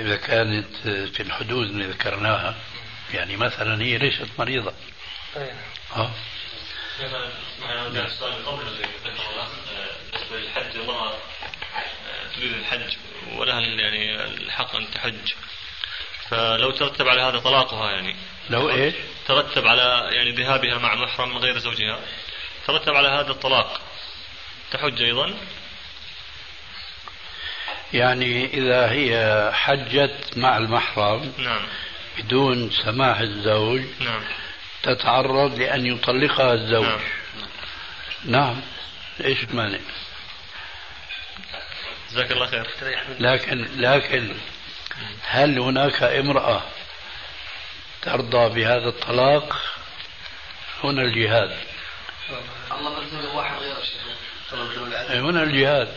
إذا كانت في الحدود اللي ذكرناها يعني مثلا هي ليست مريضة. أي أه؟ معنا السؤال من قبل بالنسبة للحج المرأة تريد الحج ولها يعني الحق أن تحج؟ فلو ترتب على هذا طلاقها يعني. لو إيش؟ ترتب على يعني ذهابها مع محرم غير زوجها. ترتب على هذا الطلاق. تحج أيضا؟ يعني إذا هي حجت مع المحرم نعم. بدون سماح الزوج نعم. تتعرض لأن يطلقها الزوج. نعم. نعم. إيش المانع؟ جزاك الله خير. لكن لكن هل هناك امرأة ترضى بهذا الطلاق؟ هنا الجهاد. الله واحد غير العدل. هنا الجهاد.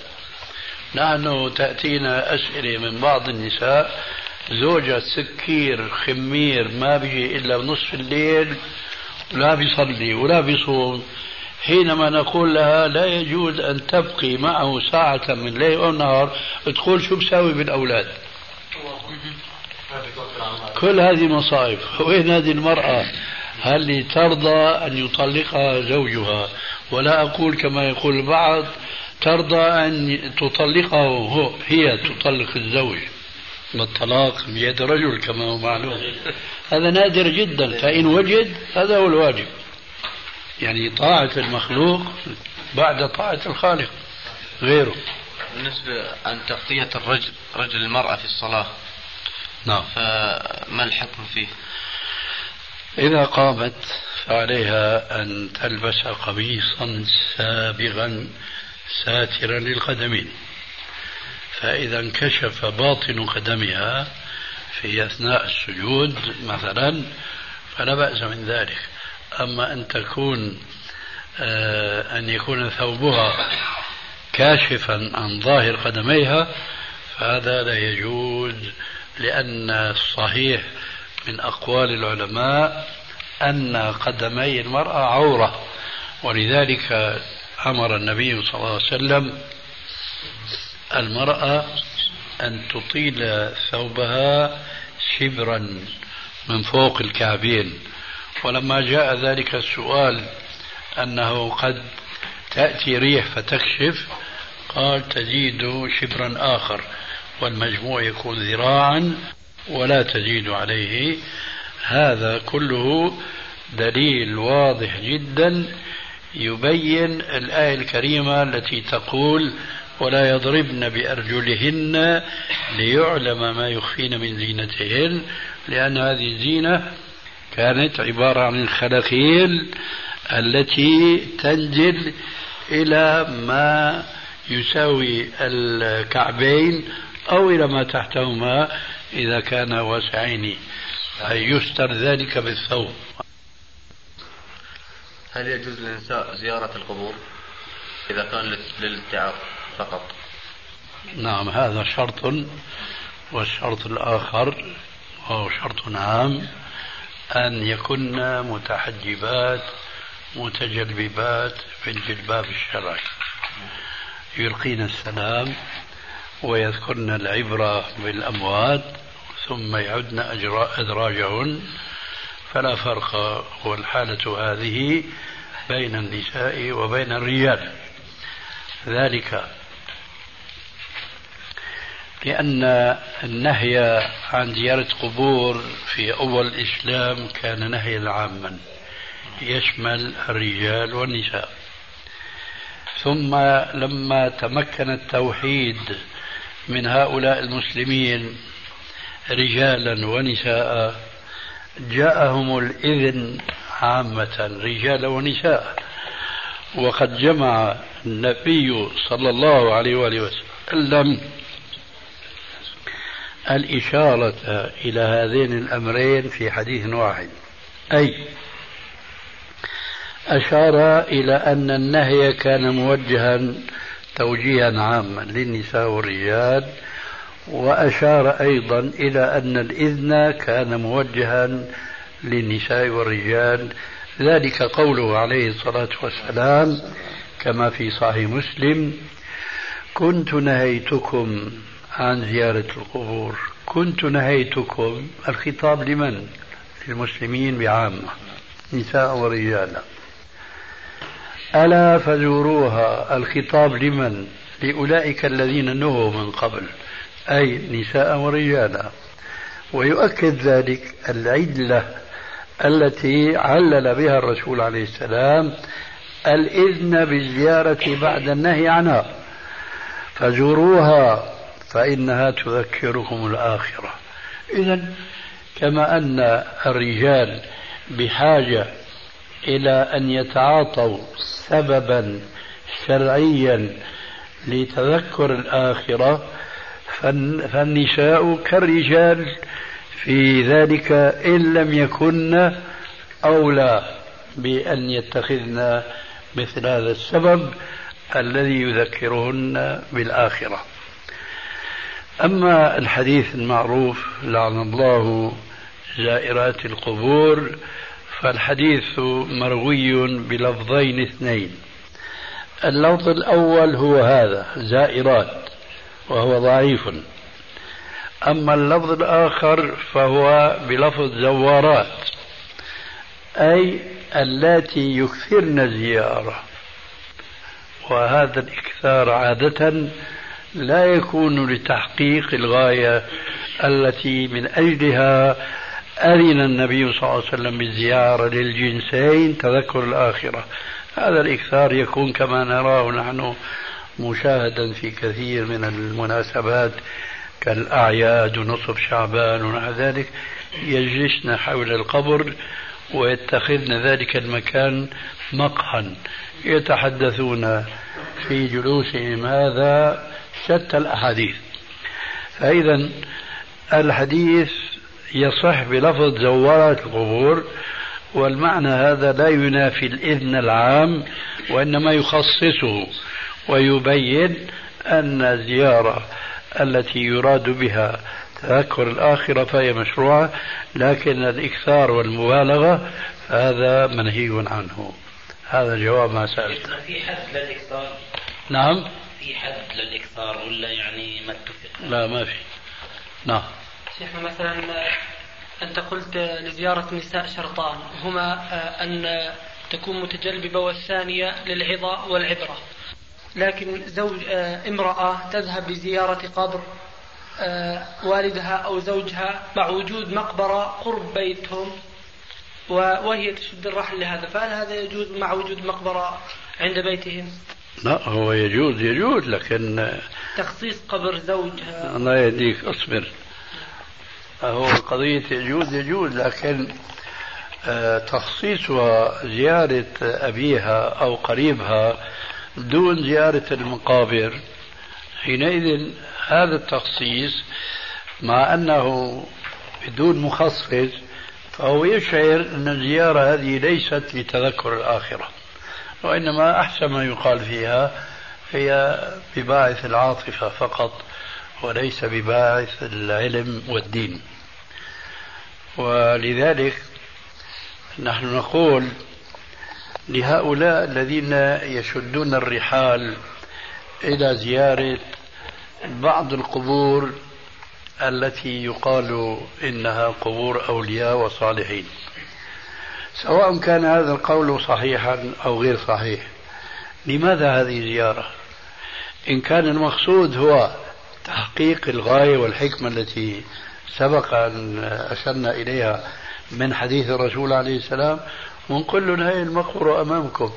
نحن تأتينا أسئلة من بعض النساء زوجها سكير خمير ما بيجي إلا بنصف الليل ولا بيصلي ولا بيصوم. حينما نقول لها لا يجوز أن تبقي معه ساعة من ليل أو نهار تقول شو بساوي بالأولاد؟ كل هذه مصائب. وين هذه المرأة؟ هل ترضى أن يطلقها زوجها؟ ولا أقول كما يقول البعض ترضى أن تطلقه هو هي تطلق الزوج. والطلاق بيد رجل كما هو معلوم. هذا نادر جدا فإن وجد هذا هو الواجب. يعني طاعة المخلوق بعد طاعة الخالق غيره. بالنسبة عن تغطية الرجل رجل المرأة في الصلاة نعم. فما الحكم فيه؟ إذا قامت فعليها أن تلبس قميصا سابغا ساترا للقدمين. فإذا انكشف باطن قدمها في أثناء السجود مثلا فلا بأس من ذلك. أما أن تكون آه، أن يكون ثوبها كاشفا عن ظاهر قدميها فهذا لا يجوز لأن الصحيح من أقوال العلماء أن قدمي المرأة عورة. ولذلك أمر النبي صلى الله عليه وسلم المرأة أن تطيل ثوبها شبرا من فوق الكعبين. ولما جاء ذلك السؤال أنه قد تأتي ريح فتكشف قال تزيد شبرا آخر والمجموع يكون ذراعا ولا تزيد عليه. هذا كله دليل واضح جدا يبين الآية الكريمة التي تقول ولا يضربن بأرجلهن ليعلم ما يخفين من زينتهن لأن هذه الزينة كانت عبارة عن الخلاخيل التي تنزل إلى ما يساوي الكعبين أو إلى ما تحتهما إذا كان واسعين أي يستر ذلك بالثوب. هل يجوز للنساء زيارة القبور إذا كان للاتعاظ فقط. نعم هذا شرط والشرط الآخر وهو شرط عام أن يكن متحجبات متجلببات في الجلباب الشرعي. يلقين السلام ويذكرن العبرة بالأموات ثم يعدن أدراجهن. فلا فرق والحالة هذه بين النساء وبين الرجال. ذلك لأن النهي عن زيارة قبور في أول الإسلام كان نهيا عاما. يشمل الرجال والنساء. ثم لما تمكن التوحيد من هؤلاء المسلمين رجالا ونساء جاءهم الإذن عامة رجال ونساء. وقد جمع النبي صلى الله عليه وآله وسلم الإشارة إلى هذين الأمرين في حديث واحد. أي أشار إلى أن النهي كان موجها توجيها عاما للنساء والرجال وأشار أيضا إلى أن الإذن كان موجها للنساء والرجال. ذلك قوله عليه الصلاة والسلام كما في صحيح مسلم كنت نهيتكم عن زيارة القبور. كنت نهيتكم. الخطاب لمن؟ للمسلمين بعامة. نساء ورجالا. ألا فزوروها. الخطاب لمن؟ لأولئك الذين نهوا من قبل. أي نساء ورجالا. ويؤكد ذلك العدلة التي علل بها الرسول عليه السلام الإذن بالزيارة بعد النهي عنها. فزوروها. فإنها تذكركم الآخرة. إذا كما أن الرجال بحاجة إلى أن يتعاطوا سببا شرعيا لتذكر الآخرة فالنساء كالرجال في ذلك إن لم يكن أولى بأن يتخذن مثل هذا السبب الذي يذكرهن بالآخرة. أما الحديث المعروف لعن الله زائرات القبور فالحديث مروي بلفظين اثنين. اللفظ الأول هو هذا زائرات وهو ضعيف. أما اللفظ الآخر فهو بلفظ زوارات أي اللاتي يكثرن الزيارة وهذا الإكثار عادة لا يكون لتحقيق الغاية التي من أجلها أذن النبي صلى الله عليه وسلم بالزيارة للجنسين تذكر الآخرة. هذا الإكثار يكون كما نراه نحن مشاهدا في كثير من المناسبات كالأعياد ونصف شعبان ونحو ذلك. يجلسن حول القبر ويتخذن ذلك المكان مقهى. يتحدثون في جلوسهم. هذا شتى الأحاديث. فإذا الحديث يصح بلفظ زوارات القبور والمعنى هذا لا ينافي الإذن العام وإنما يخصصه ويبين أن الزيارة التي يراد بها تذكر الآخرة فهي مشروعة لكن الإكثار والمبالغة هذا منهي عنه. هذا جواب ما سألت. في حد للإكثار؟ نعم. في حد للإكثار ولا يعني ما اتفق؟ لا ما في. نعم. شيخنا مثلا أنت قلت لزيارة نساء شرطان هما أن تكون متجلببة والثانية للعظة والعبرة. لكن زوج امرأة تذهب لزيارة قبر والدها أو زوجها مع وجود مقبرة قرب بيتهم وهي تشد الرحل لهذا فهل هذا يجوز مع وجود مقبرة عند بيتهم؟ لا هو يجوز يجوز لكن تخصيص قبر زوجها. الله يهديك اصبر. هو قضية يجوز يجوز لكن آه، تخصيصها زيارة أبيها أو قريبها دون زيارة المقابر حينئذ هذا التخصيص مع أنه بدون مخصص فهو يشعر أن الزيارة هذه ليست لتذكر الآخرة. وإنما أحسن ما يقال فيها هي بباعث العاطفة فقط وليس بباعث العلم والدين. ولذلك نحن نقول لهؤلاء الذين يشدون الرحال إلى زيارة بعض القبور التي يقال إنها قبور أولياء وصالحين. سواء كان هذا القول صحيحا أو غير صحيح لماذا هذه الزيارة إن كان المقصود هو تحقيق الغاية والحكمة التي سبق أن أشرنا إليها من حديث الرسول عليه السلام ونقول لهم هي المقبرة أمامكم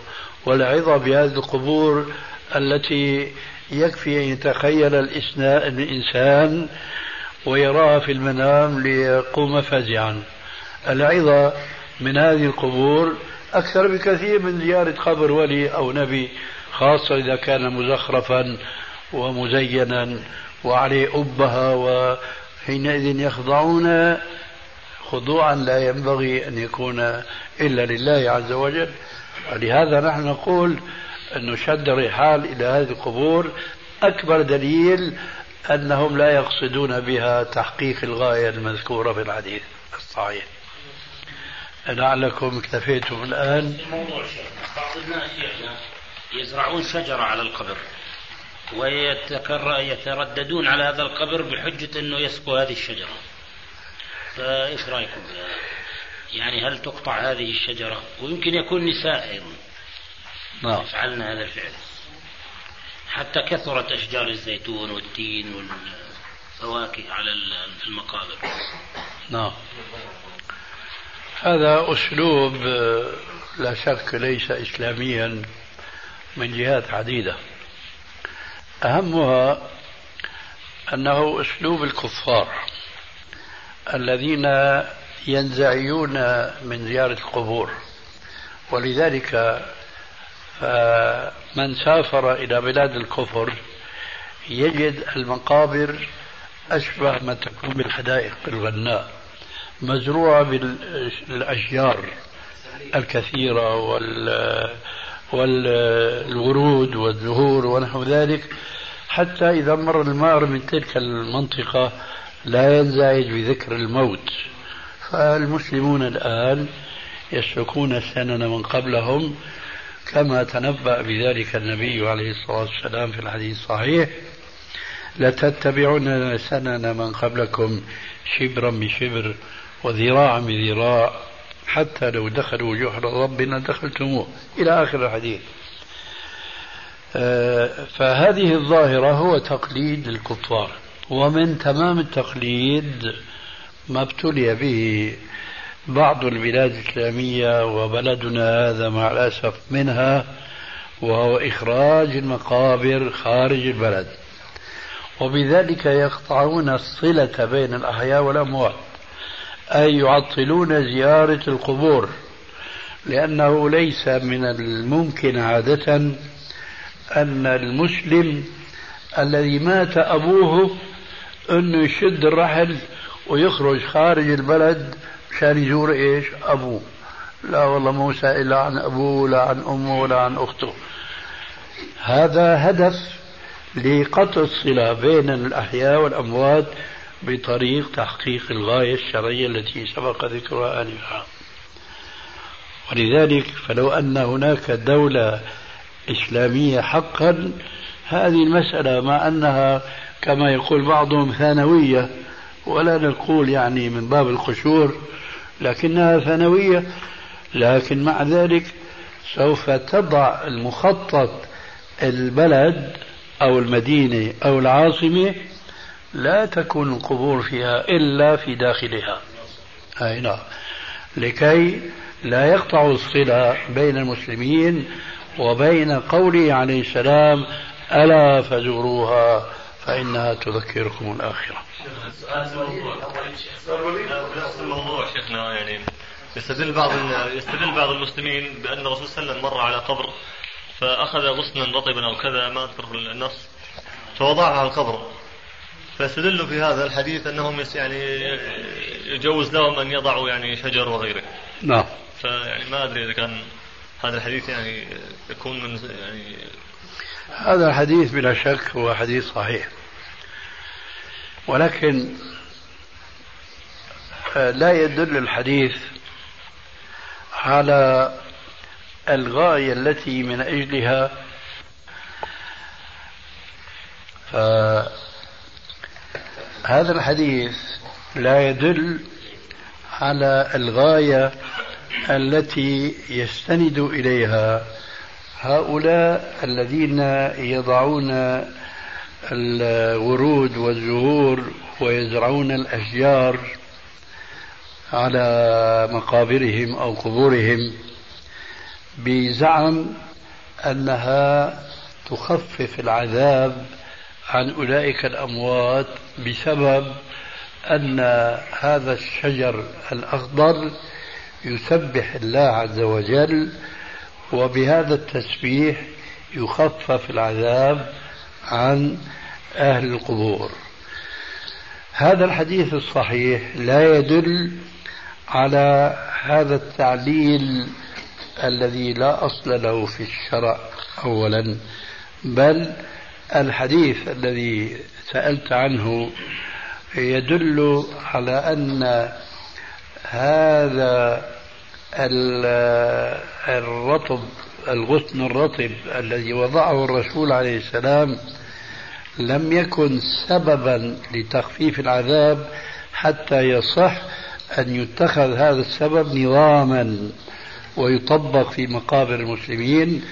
والعظة بهذه القبور التي يكفي أن يتخيل الإنسان ويراها في المنام ليقوم فزعا العظة من هذه القبور أكثر بكثير من زيارة قبر ولي أو نبي خاصة إذا كان مزخرفا ومزينا وعليه أبها وحينئذ يخضعون خضوعا لا ينبغي أن يكون إلا لله عز وجل. ولهذا نحن نقول أن شد الرحال إلى هذه القبور. أكبر دليل أنهم لا يقصدون بها تحقيق الغاية المذكورة في الحديث الصحيح. لعلكم اكتفيتم الآن. موضوع بعض الناس يزرعون شجرة على القبر ويترددون على هذا القبر بحجة أنه يسقوا هذه الشجرة. فإيش رأيكم يعني هل تقطع هذه الشجرة؟ ويمكن يكون نساء أيضا. نعم. يفعلن هذا الفعل. حتى كثرت أشجار الزيتون والتين والفواكه على المقابر. نعم. هذا أسلوب لا شك ليس إسلاميا من جهات عديدة. أهمها أنه أسلوب الكفار الذين ينزعجون من زيارة القبور. ولذلك من سافر إلى بلاد الكفر يجد المقابر أشبه ما تكون بالحدائق الغناء. مزروعة بالأشجار الكثيرة وال والورود والزهور ونحو ذلك حتى إذا مر المار من تلك المنطقة لا ينزعج بذكر الموت. فالمسلمون الآن يسلكون السنن من قبلهم كما تنبأ بذلك النبي عليه الصلاة والسلام في الحديث الصحيح لتتبعون سنن من قبلكم شبرا بشبر وذراعا بذراع حتى لو دخلوا جحر ربنا دخلتموه. إلى آخر الحديث. آه، فهذه الظاهرة هو تقليد الكفار ومن تمام التقليد ما ابتلي به بعض البلاد الإسلامية وبلدنا هذا مع الأسف منها وهو إخراج المقابر خارج البلد. وبذلك يقطعون الصلة بين الأحياء والأموات. أي يعطلون زيارة القبور لأنه ليس من الممكن عادة أن المسلم الذي مات أبوه انه يشد الرحل ويخرج خارج البلد مشان يزور إيش؟ أبوه لا والله مو سائل لا عن أبوه ولا عن أمه ولا عن أخته هذا هدف لقطع الصلة بين الأحياء والأموات بطريق تحقيق الغاية الشرعية التي سبق ذكرها انفا ولذلك فلو أن هناك دولة إسلامية حقا هذه المسألة مع أنها كما يقول بعضهم ثانوية ولا نقول يعني من باب القشور لكنها ثانوية. لكن مع ذلك سوف تضع المخطط البلد أو المدينة أو العاصمة لا تكون القبور فيها إلا في داخلها. أي نعم. لكي لا يقطع الصلة بين المسلمين وبين قوله عليه السلام ألا فزوروها فإنها تذكركم الآخرة. الموضوع شيخنا يعني يستدل بعض يستدل بعض المسلمين بأن الرسول صلى الله عليه وسلم مر على قبر فأخذ غصنا رطبا أو كذا ما أذكر النص فوضعها على القبر. فيستدل في هذا الحديث أنهم يعني يجوز لهم أن يضعوا يعني شجر وغيره. نعم. فيعني ما أدري إذا كان هذا الحديث يعني يكون من يعني هذا الحديث بلا شك هو حديث صحيح. ولكن لا يدل الحديث على الغاية التي من أجلها فهذا الحديث لا يدل على الغاية التي يستند إليها هؤلاء الذين يضعون الورود والزهور ويزرعون الأشجار على مقابرهم أو قبورهم بزعم أنها تخفف العذاب عن أولئك الأموات بسبب أن هذا الشجر الأخضر يسبح الله عز وجل وبهذا التسبيح يخفف العذاب عن أهل القبور. هذا الحديث الصحيح لا يدل على هذا التعليل الذي لا أصل له في الشرع اولا بل الحديث الذي سألت عنه يدل على أن هذا الرطب الغصن الرطب الذي وضعه الرسول عليه السلام لم يكن سببا لتخفيف العذاب حتى يصح أن يتخذ هذا السبب نظاما ويطبق في مقابر المسلمين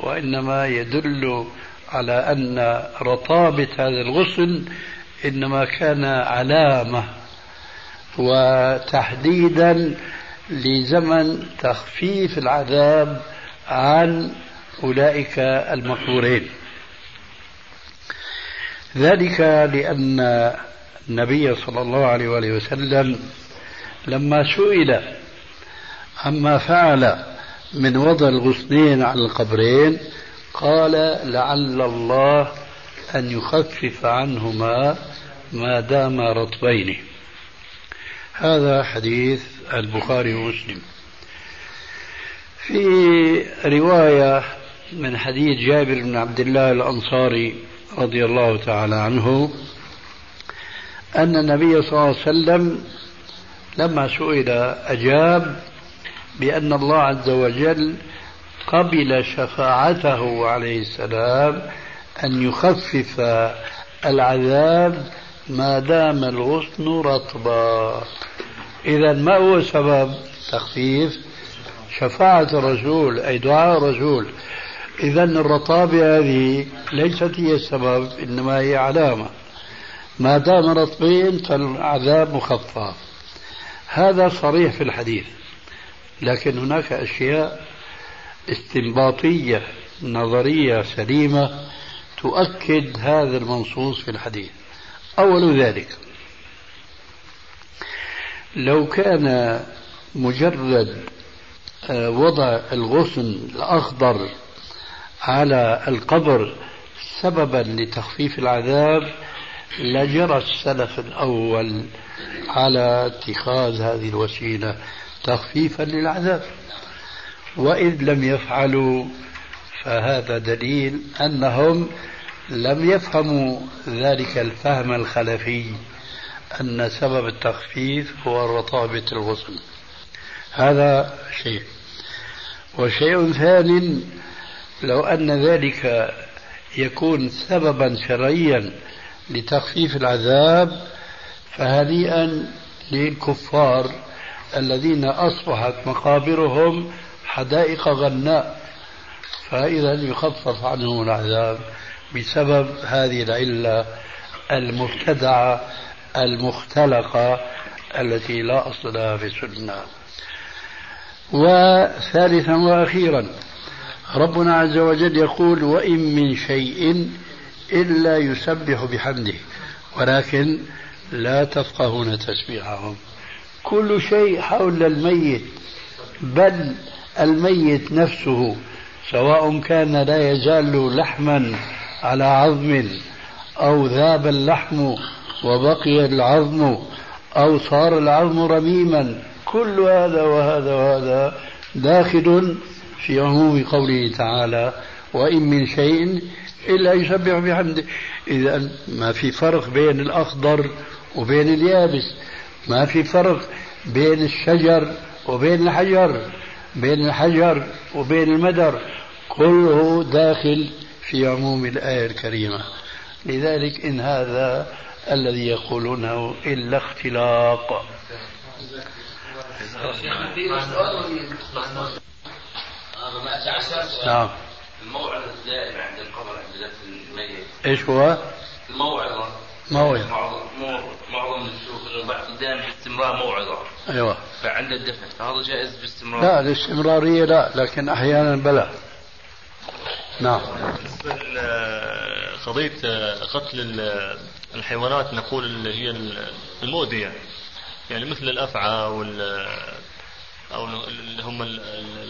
وإنما يدل على أن رطابة هذا الغصن إنما كان علامة وتحديدا لزمن تخفيف العذاب عن أولئك المقبورين ذلك لأن النبي صلى الله عليه وآله وسلم لما سئل عما فعل من وضع الغصنين على القبرين قال لعل الله أن يخفف عنهما ما دام رطبين. هذا حديث البخاري ومسلم. في رواية من حديث جابر بن عبد الله الأنصاري رضي الله تعالى عنه أن النبي صلى الله عليه وسلم لما سئل أجاب بأن الله عز وجل قبل شفاعته عليه السلام أن يخفف العذاب ما دام الغصن رطبا. إذا ما هو سبب تخفيف؟ شفاعة الرسول أي دعاء الرسول. إذا الرطابة هذه ليست هي السبب إنما هي علامة. ما دام رطبين فالعذاب مخفف هذا صريح في الحديث لكن هناك أشياء استنباطية نظرية سليمة تؤكد هذا المنصوص في الحديث. أول ذلك لو كان مجرد آه، وضع الغصن الأخضر على القبر سببا لتخفيف العذاب لجرى السلف الأول على اتخاذ هذه الوسيلة تخفيفا للعذاب. وإذ لم يفعلوا فهذا دليل أنهم لم يفهموا ذلك الفهم الخلفي أن سبب التخفيف هو رطابة الغسل هذا شيء. وشيء ثاني لو أن ذلك يكون سببا شرعيا لتخفيف العذاب فهنيئا للكفار الذين أصبحت مقابرهم حدائق غناء فإذا يخفف عنهم العذاب بسبب هذه العلة المبتدعة المختلقة التي لا أصل لها في السنة. وثالثا وأخيرا ربنا عز وجل يقول وإن من شيء إلا يسبح بحمده ولكن لا تفقهون تسبيحهم. كل شيء حول الميت بل الميت نفسه سواء كان لا يزال لحما على عظم أو ذاب اللحم وبقي العظم أو صار العظم رميما. كل هذا وهذا وهذا داخل في عموم قوله تعالى وإن من شيء إلا يسبح بحمده. إذا ما في فرق بين الأخضر وبين اليابس ما في فرق بين الشجر وبين الحجر. بين الحجر وبين المدر. كله داخل في عموم الآية الكريمة. لذلك إن هذا الذي يقولونه إلا اختلاق. نعم. الموعظة الدائمة عند القبر عند الميت. إيش هو؟ الموعظة. موعظة معظم الشيوخ إنه بعد دائما باستمرار موعظة. أيوه. فعند الدفن فهذا جائز باستمرار؟ لا الاستمرارية لا لكن أحيانا بلى نعم. بالنسبة لقضية قتل الحيوانات نقول اللي هي المؤذية يعني. مثل الأفعى وال أو اللي هم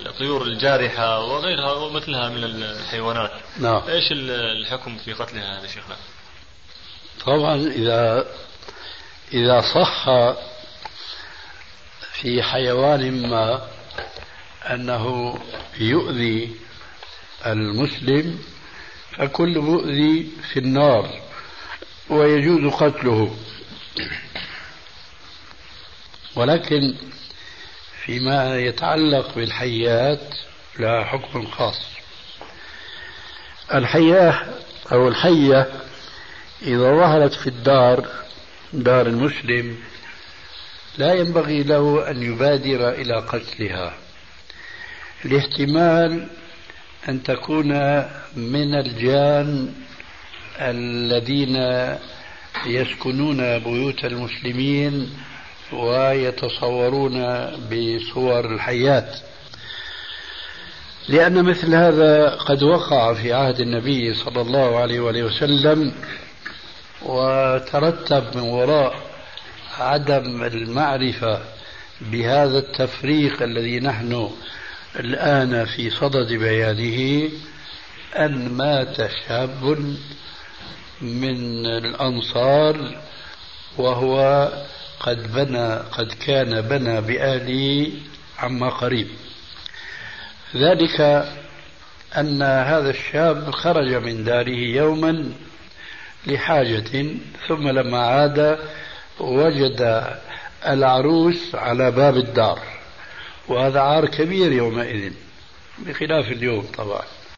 الطيور الجارحة وغيرها ومثلها من الحيوانات. نعم. إيش الحكم في قتلها هذا شيخنا؟ طبعا إذا إذا صح في حيوان ما أنه يؤذي المسلم فكل مؤذي في النار ويجوز قتله. ولكن فيما يتعلق بالحيات لها حكم خاص. الحياة أو الحية إذا ظهرت في الدار دار المسلم لا ينبغي له أن يبادر إلى قتلها. لاحتمال أن تكون من الجان الذين يسكنون بيوت المسلمين ويتصورون بصور الحيات. لأن مثل هذا قد وقع في عهد النبي صلى الله عليه وسلم وترتب من وراء عدم المعرفة بهذا التفريق الذي نحن الآن في صدد بيانه أن مات شاب من الأنصار وهو قد بنى قد كان بنى بأهله عما قريب. ذلك أن هذا الشاب خرج من داره يوما لحاجة ثم لما عاد وجد العروس على باب الدار. وهذا عار كبير يومئذ بخلاف اليوم طبعا.